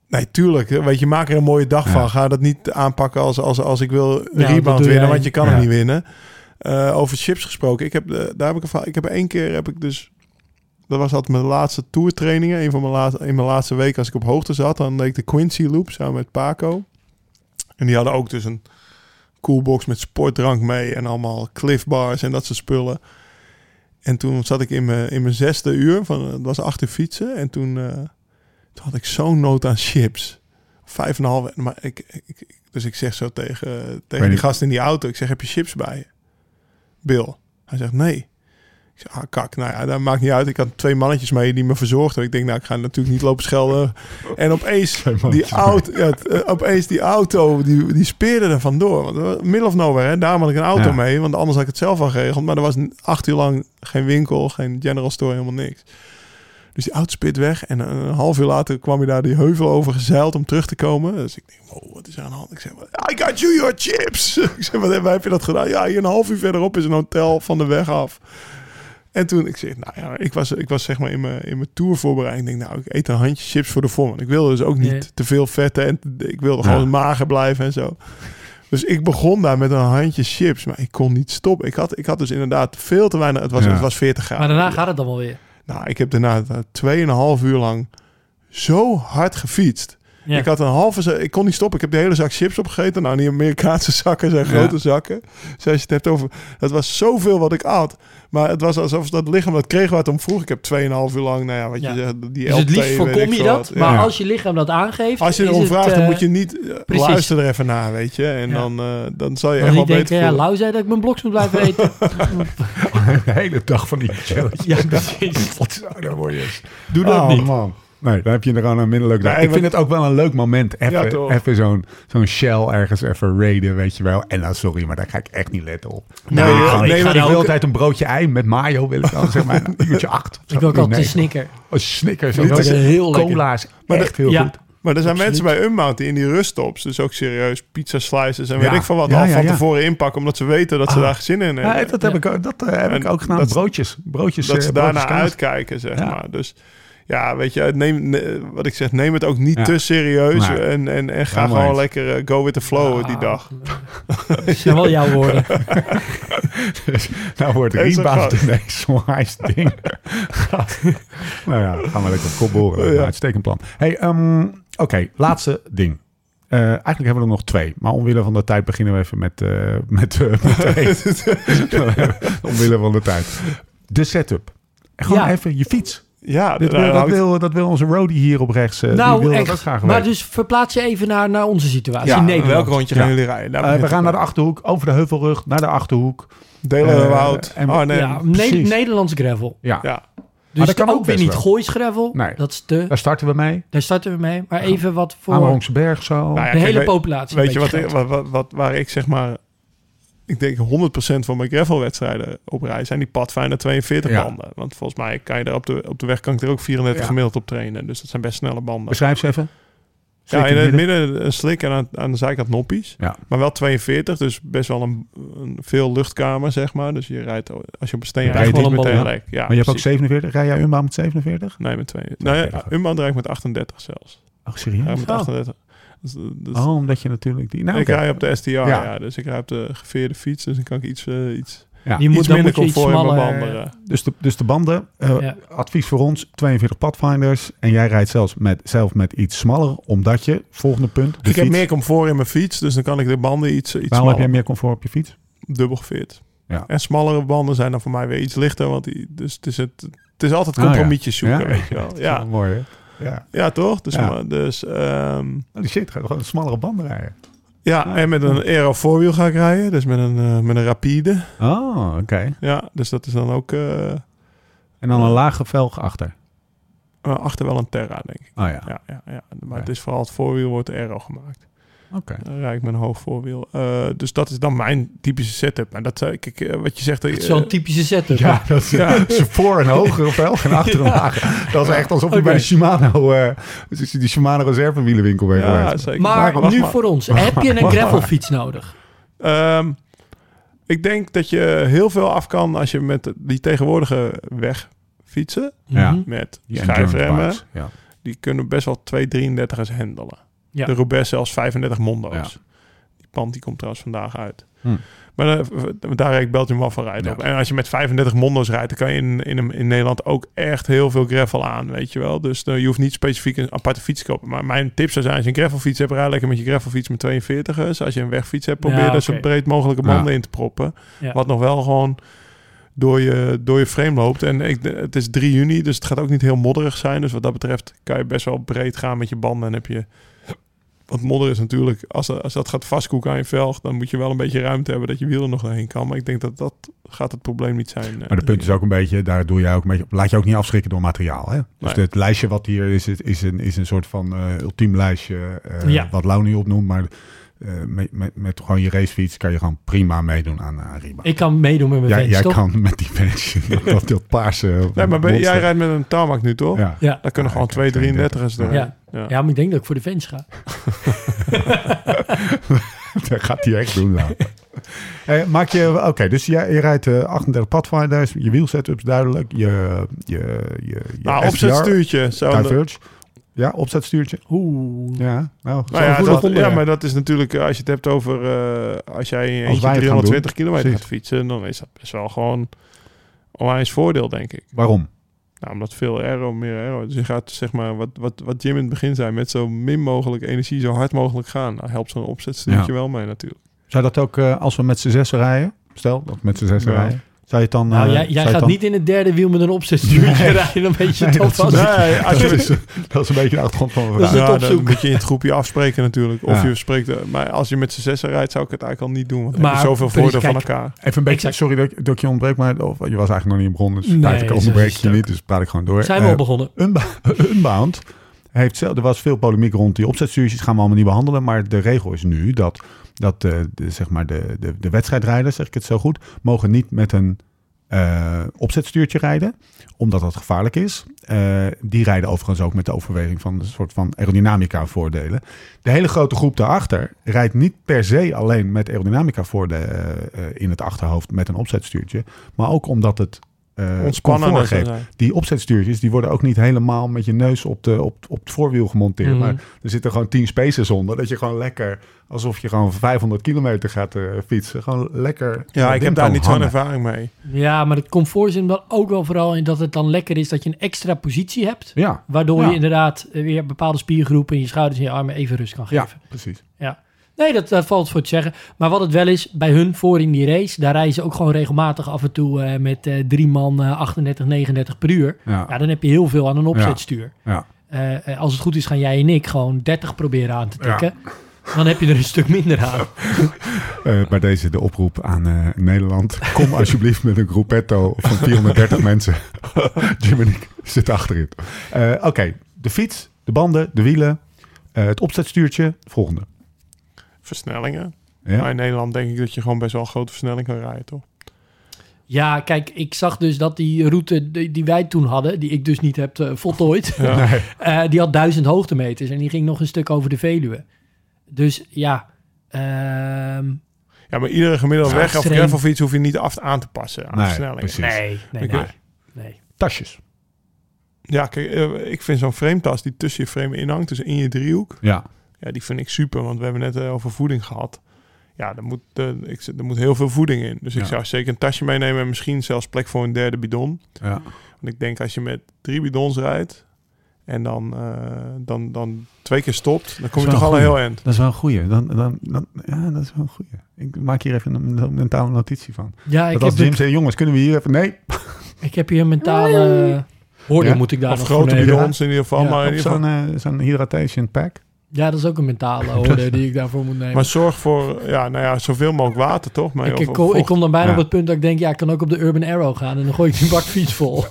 nee, tuurlijk. Weet je, maak er een mooie dag van. Ga dat niet aanpakken als, als, als ik wil rebound winnen, jij. want je kan het niet winnen. Eh, over chips gesproken. Ik heb, eh, daar heb ik, een ik heb één keer heb ik dus. Dat was altijd mijn laatste tourtrainingen. Een van mijn laatste, in mijn laatste week als ik op hoogte zat. Dan deed ik de Quincy Loop samen met Paco. En die hadden ook dus een coolbox met sportdrank mee. En allemaal Cliff Bars en dat soort spullen. En toen zat ik in mijn, in mijn zesde uur. Van, het was achter fietsen. En toen, eh, toen had ik zo'n nood aan chips. Vijf en een half. Maar ik, dus ik zeg zo tegen, tegen die gast in die auto. Ik zeg, heb je chips bij je? Bill. Hij zegt, nee. Ik zeg, ah, kak. Nou ja, dat maakt niet uit. Ik had twee mannetjes mee die me verzorgden. Ik denk, nou, ik ga natuurlijk niet lopen schelden. En opeens, die auto, ja, eh, opeens die auto, die, die speerde er vandoor. Want, eh, middle of nowhere, hè. Daarom had ik een auto Ja. mee. Want anders had ik het zelf al geregeld. Maar er was acht uur lang geen winkel, geen general store, helemaal niks. Dus die auto spit weg. En een half uur later kwam hij daar die heuvel over gezeild om terug te komen. Dus ik denk, wow, wat is er aan de hand? Ik zeg, I got you your chips. ik zeg, wat heb je dat gedaan? Ja, hier een half uur verderop is een hotel van de weg af. En toen, ik zeg, nou ja, ik was, ik was zeg maar in mijn, in mijn tour voorbereiding. Ik denk, nou, ik eet een handje chips voor de vorm. Want ik wilde dus ook niet Nee. te veel vetten. En ik wilde Ja. gewoon mager blijven en zo. Dus ik begon daar met een handje chips. Maar ik kon niet stoppen. Ik had, ik had dus inderdaad veel te weinig. Het was, Ja. het was 40 graden. Maar daarna gaat het dan wel weer. Nou, ik heb daarna eh, tweeënhalf uur lang zo hard gefietst. Ja. Ik had een halve... Ik kon niet stoppen. Ik heb de hele zak chips opgegeten. Nou, die Amerikaanse zakken zijn Ja. grote zakken. Dus als je het hebt over... Het was zoveel wat ik at. Maar het was alsof dat lichaam dat kreeg wat om vroeg. Ik heb 2,5 uur lang, nou ja, wat Ja. je zegt, die Dus het liefst voorkom ik je dat. wat. Maar Ja. als je lichaam dat aangeeft... Als je erom het, vraagt, dan eh, moet je niet... eh, precies. Luister er even naar, weet je. En Ja. dan, eh, dan zal je Dan echt wel niet beter denken, ja. Lau zei dat ik mijn bloks moet blijven eten. De hele dag van die challenge. ja, precies. Wat zou daar word je? Doe dat Oh, niet. man. Nee, dan heb je er gewoon een minder leuk dag. Nee, ik vind het ook wel een leuk moment. Ja, Even, even zo'n zo'n shell ergens even raiden, weet je wel. En dan, sorry, maar daar ga ik echt niet letten op. Nee, Nou, gewoon, ik ik, ga ik wil ook- altijd een broodje ei met mayo, wil ik dan zeg maar een uurtje acht. zo. Ik wil ook altijd Nee, een snicker. Een Snickers. Dat Dat is heel lekker. Cola is Maar echt heel ja. goed. Maar er zijn Absoluut. mensen bij Unbound die in die ruststops, dus ook serieus pizza slices en Ja. weet ik van wat, Ja, al ja, van ja. tevoren inpakken, omdat ze weten dat ze Ah. daar zin in hebben. Ja, dat heb, ik, ook- dat, eh, heb En ik ook gedaan. dat- broodjes. broodjes dat eh, ze broodjes daarna kaas. uitkijken, zeg Ja. maar. Dus ja, weet je, neem, ne- wat ik zeg, neem het ook niet Ja. te serieus en, en, en ga gewoon eens. lekker eh, go with the flow die dag. Dat zijn wel jouw woorden. Dus nou wordt er rebound ineens zo'n ding. nou ja, gaan we lekker op kop boren. Ja. Uitstekend plan. Hey, ehm, oké, laatste ding. Eh, eigenlijk hebben we er nog twee. Maar omwille van de tijd beginnen we even met, eh met, omwille van de tijd. De setup. Gewoon Ja. even je fiets. Ja, Dit wil, dat, wil, dat wil onze roadie hier op rechts. eh, die nou, dat echt. graag Maar dus verplaats je even naar, naar onze situatie Ja, in Nederland. welk rondje Ja. gaan jullie rijden? Daar Eh, we gaan naar de Achterhoek, over de Heuvelrug, naar de Achterhoek. Delen eh, Woud. en- Oh nee. ja. Ne-. Nederlands gravel. Ja, ja. Dus dat kan ook ook weer niet. Goois gravel. Nee. Dat is de, daar starten we mee. daar starten we mee. Maar even wat voor Berg zo. Nou ja, de kijk, hele populatie. Weet je wat, wat, wat- waar ik zeg maar... Ik denk 100% van mijn gravelwedstrijden op rij zijn die Pathfinder 42 Ja. banden. Want volgens mij kan je er op de, op de weg kan ik er ook 34 Ja. gemiddeld op trainen. Dus dat zijn best snelle banden. Beschrijf ze even. Ja, in het midden. een slik en aan, aan de zijkant noppies. Ja. Maar wel 42, dus best wel een, een veel luchtkamer, zeg maar. Dus je rijdt, als je op een steen Ja, rijdt, wel niet een meteen. Ja, maar je hebt ook precies. 47. Rij jij Unbound met 47? Nee, met twee. Nee, 42. Unbound rijdt met 38 zelfs. Ja, serieus? met 38. Dus, dus Oh, omdat je natuurlijk die... Nou, ik rij op de STR, ja. Ja. Dus ik rij op de geveerde fiets, dus dan kan ik iets, eh, iets, Ja. Je moet, iets dan minder moet je iets comfort in mijn smaller... banden. rijden. Dus, de, dus de banden, eh, Ja. advies voor ons, 42 Pathfinders. En jij rijdt zelfs met, zelf met iets smaller, omdat je, volgende punt, de Ik heb meer comfort in mijn fiets, dus dan kan ik de banden iets, iets Waarom heb jij meer comfort op je fiets? Dubbel geveerd. Ja. En smallere banden zijn dan voor mij weer iets lichter, want die, dus het is, het, het is altijd Ah, ja. compromietjes zoeken, Ja. weet je wel. Ja, mooi hè? Ja. ja toch? Dus, Ja. maar- dus ehm, Oh, die shit, gaat gewoon smallere banden rijden. ja, en met een aero voorwiel ga ik rijden, dus met een, eh, met een rapide. Oh, oké. Ja, dus dat is dan ook eh, En dan een lage velg achter. eh, achter wel een Terra, denk ik. Oh ja, Ja, ja, ja. Maar het is vooral het voorwiel wordt aero gemaakt. Oké. Dan rijd ik met een hoog voorwiel. Eh, dus dat is dan mijn typische setup. En dat, eh, kijk, eh, wat je zegt... eh, Zo'n typische setup. Ja, dat is, Ja. dat is voor een hogere velg en achter een lage. Dat is echt alsof je bij de Shimano, eh dus die Shimano reservewielenwinkel bent ja, geweest. zeker. Maar wacht nu maar. voor ons. Heb je een maar. gravelfiets nodig? Ehm, ik denk dat je heel veel af kan als je met die tegenwoordige weg fietsen. Ja. Mhm. Met Die schijfremmen. Ja. Die kunnen best wel 2,33's handelen. Ja. De Roubaix zelfs 35 mondo's. Ja. Die pand die komt trouwens vandaag uit. Hm. Maar eh, daar rijd ik Belgium Waffle rijden Ja. op. En als je met 35 mondo's rijdt, dan kan je in, in, in Nederland ook echt heel veel gravel aan, weet je wel. Dus je hoeft niet specifiek een aparte fiets te kopen. Maar mijn tip zou zijn, als je een gravelfiets hebt, rij lekker met je gravelfiets met 42'ers. Als je een wegfiets hebt, probeer Ja, er zo breed mogelijke Ja. banden in te proppen. Ja. Wat nog wel gewoon door je, door je frame loopt. En ik, het is 3 juni, dus het gaat ook niet heel modderig zijn. Dus wat dat betreft kan je best wel breed gaan met je banden. En heb je... Want modder is natuurlijk, als, als dat gaat vastkoeken aan je velg, dan moet je wel een beetje ruimte hebben dat je wiel er nog doorheen kan. Maar ik denk dat dat gaat het probleem niet zijn. Maar de punt is ook een beetje, daar doe jij ook een beetje, laat je ook niet afschrikken door materiaal. Hè? Dus Nee. het lijstje wat hier is, is, is, een, is een soort van eh, ultiem lijstje, eh, Ja. wat Lau nu opnoemt. Maar eh, met, met, met gewoon je racefiets kan je gewoon prima meedoen aan uh, Riba. Ik kan meedoen met mijn fans, jij toch? kan met die bench, dat, dat paarse Nee, maar ben- jij rijdt met een tarmac nu toch? Ja. Ja. Daar kunnen Ja, gewoon heb 233's door. Ja. Ja. ja, maar ik denk dat ik voor de fans ga. dat gaat hij echt doen. Nou. Eh, maak je, oké, dus jij, je rijdt eh 38 Pathfinders, je wielsetup is duidelijk, je, je, je, je Nou, STR, opzetstuurtje. Zo Diverge. Ja, opzetstuurtje. Oeh. Ja, nou, Nou ja, dat, maar dat is natuurlijk, eh, als je het hebt over, eh, als jij Als eentje wij het gaan 320 doen, kilometer precies. gaat fietsen, dan is dat best wel gewoon onwijs voordeel, denk ik. Waarom? Nou, omdat veel aero, meer aero. Dus je gaat, zeg maar, wat, wat, wat Jim in het begin zei, met zo min mogelijk energie, zo hard mogelijk gaan. Nou, helpt zo'n opzetstuurtje Ja. wel mee natuurlijk. Zou dat ook eh, als we met z'n zessen rijden? Stel, dat met z'n Ja. rijden. Zou je het dan... Nou, eh, jij, gaat dan- niet in het derde wiel met een opzetstuurtje Nee. rijden. Dan weet je Nee, dat een Nee, als dat, je, is, dat is een beetje de achtergrond van mijn Dat is vraag. het ja, dan moet je in het groepje afspreken natuurlijk. Of Ja. je spreekt, eh, maar als je met z'n zessen rijdt, zou ik het eigenlijk al niet doen. Want Maar heb je zoveel precies, voordeel van elkaar. Even een beetje, Exact. sorry dat, ik- dat ik je ontbreek, maar of, je was eigenlijk nog niet begonnen. Dus Nee, nee, ik onderbreek je niet, dus praat ik gewoon door. Zijn we Eh, al begonnen? Unba- Unbound heeft er was veel polemiek rond die opzetstuurtjes, gaan we allemaal niet behandelen. Maar de regel is nu dat, dat eh, de, zeg maar de, de, de wedstrijdrijders, zeg ik het zo goed, mogen niet met een eh, opzetstuurtje rijden, omdat dat gevaarlijk is. Eh, die rijden overigens ook met de overweging van een soort van aerodynamica voordelen. De hele grote groep daarachter rijdt niet per se alleen met aerodynamica voordelen in het achterhoofd met een opzetstuurtje, maar ook omdat het eh Ontspannen. geeft. Die opzetstuurtjes die worden ook niet helemaal met je neus op, de, op, op het voorwiel gemonteerd. Mhm. Maar er zitten gewoon 10 spaces onder. Dat je gewoon lekker, alsof je gewoon 500 kilometer gaat eh, fietsen. Gewoon lekker. Ja, ik heb daar niet zo'n ervaring mee. Ja, maar het comfort zit hem dan ook wel vooral in dat het dan lekker is dat je een extra positie hebt. Ja, Waardoor Ja. je inderdaad eh, weer bepaalde spiergroepen in je schouders en je armen even rust kan ja, geven. precies. Nee, dat, dat valt voor te zeggen. Maar wat het wel is, bij hun voor in die race, daar rijden ze ook gewoon regelmatig af en toe eh, met eh, drie man eh, 38, 39 per uur. Ja, Ja, dan heb je heel veel aan een opzetstuur. ja. Eh, eh, als het goed is, gaan jij en ik gewoon 30 proberen aan te tikken. Dan heb je er een stuk minder aan. Eh, bij deze de oproep aan eh, Nederland. Kom alsjeblieft met een gruppetto van 430 mensen. Jim en ik zitten achterin. Eh, Oké, de fiets, de banden, de wielen, eh, het opzetstuurtje. Volgende. Versnellingen. Ja? Maar in Nederland denk ik dat je gewoon best wel een grote versnelling kan rijden, toch? Ja, kijk, ik zag dus dat die route die, die wij toen hadden, die ik dus niet heb eh, voltooid, Ja. Nee. eh, die had duizend hoogtemeters en die ging nog een stuk over de Veluwe. Dus ja, ehm, Ja, maar iedere gemiddelde weg of extreem. gravelfiets hoef je niet af aan te passen aan Nee, versnellingen. precies. nee, nee, Ik- nee, nee. Tasjes. Ja, kijk, eh, ik vind zo'n frametas die tussen je frame in hangt, dus in je driehoek, Ja, ja, die vind ik super, want we hebben net eh, over voeding gehad. Ja, er moet, eh, ik, er moet heel veel voeding in. Dus ik zou zeker een tasje meenemen en misschien zelfs plek voor een derde bidon. ja. Want ik denk als je met drie bidons rijdt en dan, eh, dan, dan twee keer stopt, dan kom je toch al heel eind. Dat is wel een goeie. Dan, dan, dan, ja, dat is wel een goeie. Ik maak hier even een, een mentale notitie van. Ja, ik dat als heb, Jim het- zei, jongens, kunnen we hier even... Nee, ik heb hier een mentale hoorde Ja? moet ik daar Of nog grote bidons in ieder geval. Ja, maar, in ieder geval zo'n eh, zo'n hydration pack. Ja, dat is ook een mentale hoorde die ik daarvoor moet nemen. maar zorg voor ja, nou ja, zoveel mogelijk water, toch? Maar, ik, kom, ik kom dan bijna Ja. op het punt dat ik denk, ja, ik kan ook op de Urban Arrow gaan en dan gooi ik die bakfiets vol.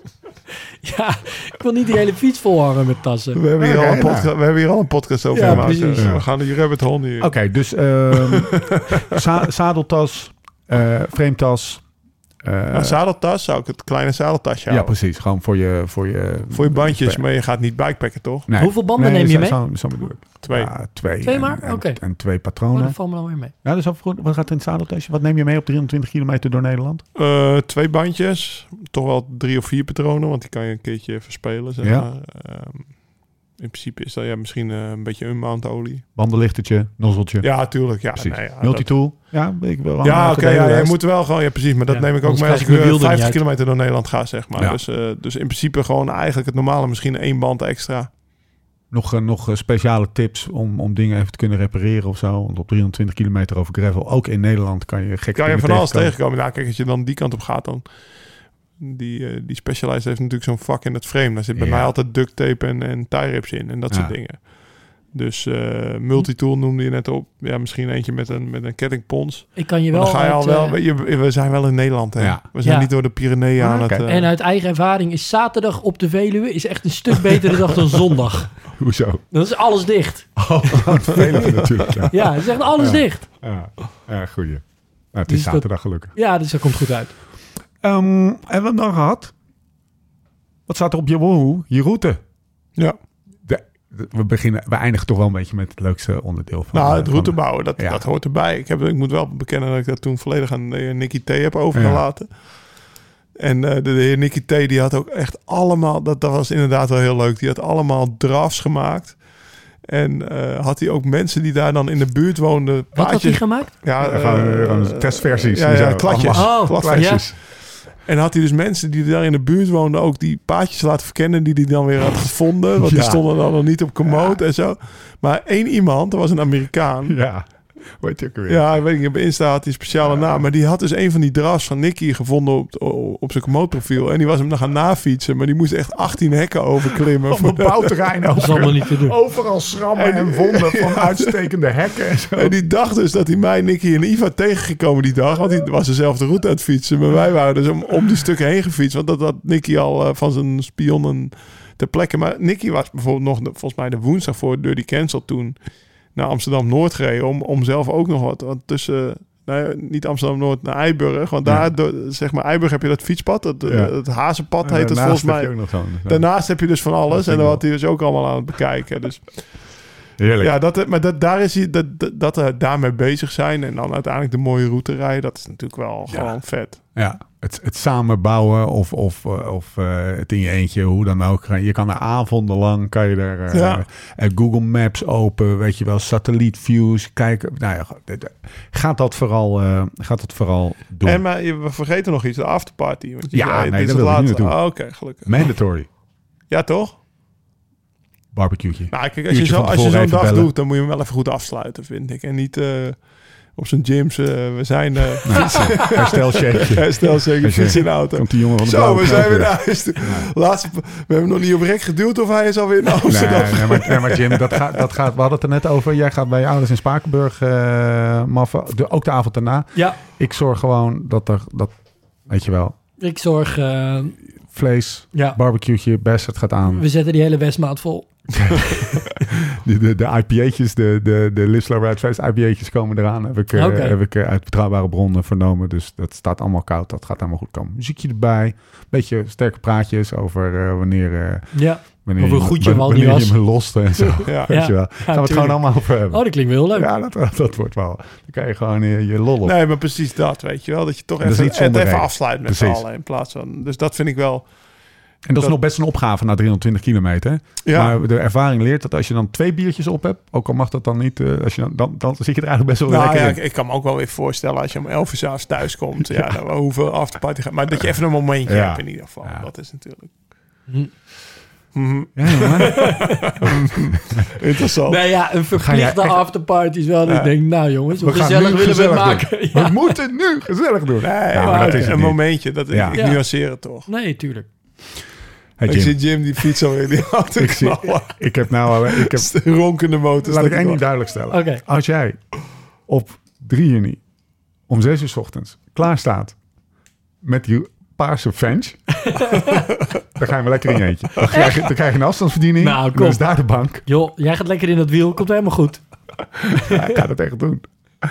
ja, ik wil niet die hele fiets vol hangen met tassen. We hebben, hier al een nou. podcast, we hebben hier al een podcast over Ja, gemaakt. precies. dus Ja. We gaan die rabbit hole nu. Oké, dus ehm, za- zadeltas, eh frametas. Eh, Nou, zadeltas zou ik het kleine zadeltasje ja, precies. Gewoon voor je... Voor je, Voor je bandjes, maar je gaat niet bikepacken, toch? Nee. Hoeveel banden neem je zo- mee? Zo, zo bedoel ik. Twee. Ja, twee. Twee en- maar? Oké. en twee Oh, patronen. valt me dan weer mee. Ja, dus. Wat gaat er in het zadeltasje? Wat neem je mee op 320 kilometer door Nederland? Eh, twee bandjes, toch wel drie of vier patronen, want die kan je een keertje verspelen. Zeg Ja. maar. Ehm, in principe is dat ja, misschien eh, een beetje unbound olie. Bandenlichtertje, nozzeltje. Ja, tuurlijk. Ja, nee, ja, dat- Multitool. Ja, ik wel ja oké, ja, je moet wel gewoon, ja precies, maar dat Ja, neem ik ook mee als ik ik mijn eh, wiel er niet 50 uit. kilometer door Nederland ga, zeg maar. Ja. Dus, eh, dus in principe gewoon eigenlijk het normale, misschien één band extra. Nog, eh, nog eh, speciale tips om, om dingen even te kunnen repareren of zo. Want op 320 kilometer over gravel, ook in Nederland, kan je gek Kan je van alles tegenkomen. Nou, kijk, als je dan die kant op gaat, dan... Die, eh, die Specialized heeft natuurlijk zo'n vak in het frame. Daar zit bij Ja. mij altijd duct tape en, en tie rips in en dat soort Ja. dingen. Dus eh, multitool noemde je net op. Ja, misschien eentje met een, met een kettingpons. Ik kan je wel... dan ga je uit, al wel... eh, we, je- we zijn wel in Nederland, hè? Ja. We zijn Ja. niet door de Pyreneeën aan het... oké. eh, en uit eigen ervaring is zaterdag op de Veluwe is echt een stuk betere dag dan zondag. Hoezo? Dan is alles dicht. Oh, vervelend natuurlijk. Ja, Ja, het is echt alles Ja. dicht. ja. ja goeie. Nou, het is Dus dat- zaterdag gelukkig. Ja, dus dat komt goed uit. Ehm, hebben we hem dan gehad? Wat staat er op je woehoe? Je route. ja. De, de- we, beginnen, we eindigen toch wel een beetje met het leukste onderdeel van Nou, eh, het van- route bouwen, dat, Ja. dat hoort erbij. Ik, heb, ik moet wel bekennen dat ik dat toen volledig aan de heer Nicky T heb overgelaten. En eh, de, de heer Nicky T die had ook echt allemaal, dat, dat was inderdaad wel heel leuk. Die had allemaal drafts gemaakt. En eh, had hij ook mensen die daar dan in de buurt woonden. Wat had hij gemaakt? Ja, eh, testversies Ja, kladjes. Oh. En had hij dus mensen die daar in de buurt woonden ook die paadjes laten verkennen die hij dan weer had gevonden. Want die stonden dan nog niet op commode en zo. Maar één iemand, dat was een Amerikaan. Ja, weet je ook weer. Ja, ik weet niet, op Insta had hij speciale naam. Maar die had dus een van die drafts van Nicky gevonden op, op zijn commode profiel. En die was hem dan gaan nafietsen. Maar die moest echt 18 hekken overklimmen. Op een bouwterrein Dat is allemaal niet te doen. Overal schrammen en wonden van uitstekende hekken en zo. En die dacht dus dat hij mij, Nicky en Iva tegengekomen die dag. Want die was dezelfde route aan het fietsen. Maar wij waren dus om, om die stukken heen gefietst. Want dat had Nicky al eh, van zijn spionnen ter plekke. Maar Nicky was bijvoorbeeld nog, de- volgens mij de woensdag voor Dirty Cancel toen... naar Amsterdam-Noord gereden. Om, om zelf ook nog wat, wat tussen... niet Amsterdam-Noord, naar Eiburg. Want daar, Ja. door, zeg maar, Eiburg heb je dat fietspad. Dat, Ja. Het Hazenpad En heet het volgens mij. Daarnaast heb je dus van Dat alles. En wel. had hij dus ook allemaal aan het bekijken. Dus Heerlijk. ja, dat, maar dat, daar is hij, dat, dat, dat we daarmee bezig zijn. En dan uiteindelijk de mooie route rijden. Dat is natuurlijk wel Ja. gewoon vet. Ja, het, het samenbouwen of, of, eh, of eh, het in je eentje, hoe dan ook. Je kan er avondenlang, kan je er Ja. eh, Google Maps open, weet je wel, satellietviews, kijken. Nou ja, gaat dat vooral, gaat dat vooral doen. En maar je- we vergeten nog iets, de afterparty. Want Ja, zei, nee, dit is wilde ik nu. Oh, Oké, gelukkig. Mandatory, Ja, toch? barbecue'tje. Nou, kijk, als je zo- als je zo'n dag bellen. doet, dan moet je hem wel even goed afsluiten, vind ik. En niet op zijn gyms. eh, we zijn... eh Herstel checkje. Stel zeker Als je- fiets in de auto. Komt die jongen van de Zo, we zijn weer naar huis. Laatste, we hebben nog niet op rek geduwd of hij is alweer naar Amsterdam. Nee, nee, maar, nee, maar Jim, dat gaat, dat gaat, we hadden het er net over. Jij gaat bij je ouders in Spakenburg eh maffen. De, ook de avond daarna. Ja, Ik zorg gewoon dat er, dat, weet je wel, ik zorg... eh, vlees, ja, barbecue'tje, best, het gaat aan. we zetten die hele Westmaat vol. De, de, de IPA'tjes, de, de, de Live Slow Ride Fest IPA'tjes komen eraan. Heb ik, eh, heb ik eh, uit betrouwbare bronnen vernomen. Dus dat staat allemaal koud. Dat gaat allemaal goed komen. Muziekje erbij. Beetje sterke praatjes over eh, wanneer, eh, Ja, wanneer, Over je, hoe goed je hem al niet wanneer je was. me loste en zo. Ja. Weet Ja. je wel. Gaan we het gewoon allemaal over hebben. oh, dat klinkt wel heel leuk. Ja, dat, dat wordt wel. Dan kan je gewoon je, je lol op. Nee, maar precies dat, weet je wel. Dat je toch even, even afsluit met z'n allen in plaats van... Dus dat vind ik wel... en dat is nog best een opgave na 320 kilometer. Ja, Maar de ervaring leert dat als je dan twee biertjes op hebt, ook al mag dat dan niet, eh, als je dan, dan, dan zit je er eigenlijk best wel nou, lekker ja in. ik, ik kan me ook wel weer voorstellen als je om 11 uur s'avonds thuis komt. Ja, dan hoeveel afterparty gaat. Maar dat je even een momentje Ja. hebt in ieder geval. Ja. Dat is natuurlijk... Hm. Mhm. Ja, Interessant. Nee, ja, een verplichte echt- afterparty is wel Ja. ik denk, nou jongens, hoe We gaan gezellig nu willen we het maken? we Ja. moeten nu gezellig doen. Nee, Ja, maar, maar dat is een niet. momentje. Dat, Ja. Ik, Ja. ik nuanceer het toch. Nee, tuurlijk. Hey ik Jim, zie Jim die fiets alweer in die auto ik, zie, ik heb nou, ik heb, De ronkende motor. laat ik één ding duidelijk stellen. Als jij op 3 juni om 6 uur 's ochtends klaar staat met die paarse French, dan ga je maar lekker in je eentje. Dan krijg je, dan krijg je een afstandsverdiening. Nou, kom. dan is daar de bank. Joh, jij gaat lekker in het wiel, komt helemaal goed. Ja, ik ga dat echt doen. Ja,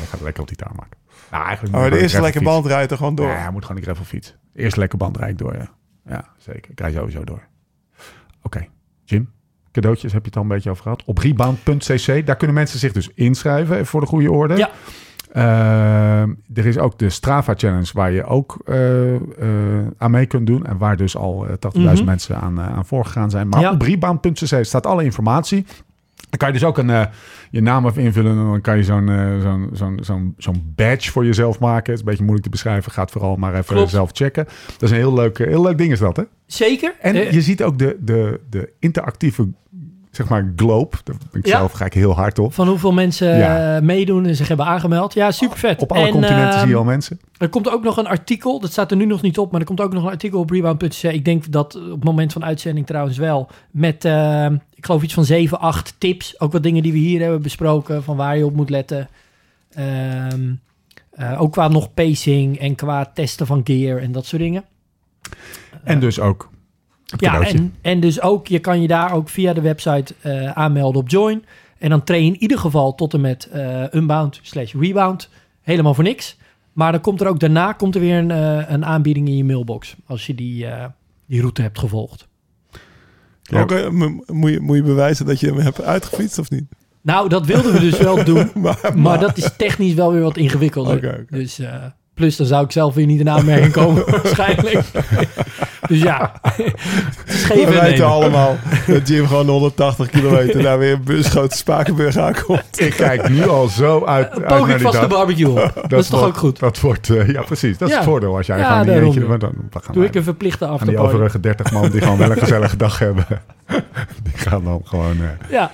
je gaat lekker op die taal maken. Nou, eigenlijk moet de ik eerste lekker gravel band rijdt er gewoon door. Ja, hij moet gewoon die gravel fiets. Eerst lekker band rijd ik door, ja. Ja, zeker. Ik rijd sowieso door. Oké, Jim. Cadeautjes heb je het al een beetje over gehad. Op rebound.cc, daar kunnen mensen zich dus inschrijven, even voor de goede orde. Ja. Ehm, er is ook de Strava Challenge, waar je ook eh, eh, aan mee kunt doen. En waar dus al eh, 80.000 Mhm. mensen aan, eh, aan voorgegaan zijn. Maar Ja. op rebound.cc staat alle informatie. Dan kan je dus ook een, eh, je naam even invullen. En dan kan je zo'n eh, zo'n zo'n zo'n zo'n badge voor jezelf maken. Het is een beetje moeilijk te beschrijven. Gaat vooral maar even Klopt. zelf checken. Dat is een heel leuk, eh, heel leuk ding is dat, hè? Zeker. En je ziet ook de, de, de interactieve, zeg maar, globe. Daar ben ik Ja. zelf ga ik heel hard op. van hoeveel mensen Ja. meedoen en zich hebben aangemeld. Ja, super vet. Op alle En, continenten zie je ehm, al mensen. Er komt ook nog een artikel, dat staat er nu nog niet op, maar er komt ook nog een artikel op rebound.cc. Ik denk dat op het moment van uitzending trouwens wel. Met, eh, ik geloof iets van 7, 8 tips. Ook wat dingen die we hier hebben besproken, van waar je op moet letten. Ehm, eh, ook qua nog pacing en qua testen van gear en dat soort dingen. En dus ook het Ja, en, en dus ook, je kan je daar ook via de website eh, aanmelden op Join. En dan train je in ieder geval tot en met eh, Unbound slash Rebound. Helemaal voor niks. Maar dan komt er ook daarna komt er weer een, eh, een aanbieding in je mailbox. Als je die, eh, die route hebt gevolgd. Ja. Ook, eh, moet, je, moet je bewijzen dat je hem hebt uitgefietst of niet? Nou, dat wilden we dus wel doen. Maar, Maar dat is technisch wel weer wat ingewikkelder. Oké, oké. Dus eh, plus dan zou ik zelf weer niet in aanmerking komen waarschijnlijk. dus ja, het is we weten nemen. allemaal dat Jim gewoon 180 kilometer naar weer een busgrote Spakenburg aankomt. Ik kijk nu al zo uit, uit naar ik die vast de barbecue op. Dat, is toch wordt- ook goed? Dat wordt, eh, ja precies. Dat is Ja. het voordeel als jij Ja, gewoon niet daarom. eentje... maar Dan, we gaan Doe wij- ik een verplichte aan die overige 30 man die gewoon wel een gezellige dag hebben. Die gaan dan gewoon eh, Ja,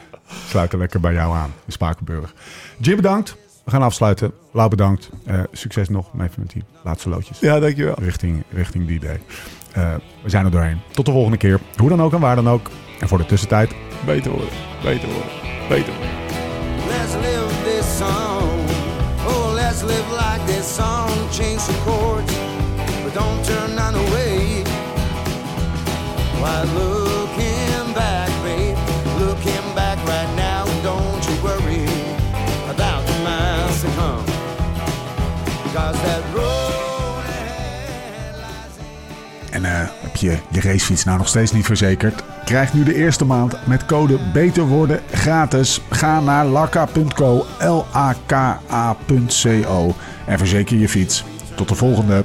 sluiten lekker bij jou aan in Spakenburg. Jim bedankt. We gaan afsluiten. Lau bedankt. Eh, succes nog met die laatste loodjes. Ja, dankjewel. richting, richting die day. Eh, we zijn er doorheen. Tot de volgende keer. Hoe dan ook en waar dan ook. En voor de tussentijd, Beter worden, beter worden, beter worden. Let's live this song. Oh, let's live like this song. Change the chords, but don't turn none away. Why, je je racefiets nou nog steeds niet verzekerd? Krijg nu de eerste maand met code Beter Worden gratis. Ga naar lakka.co, L-A-K-A.co en verzeker je fiets. Tot de volgende.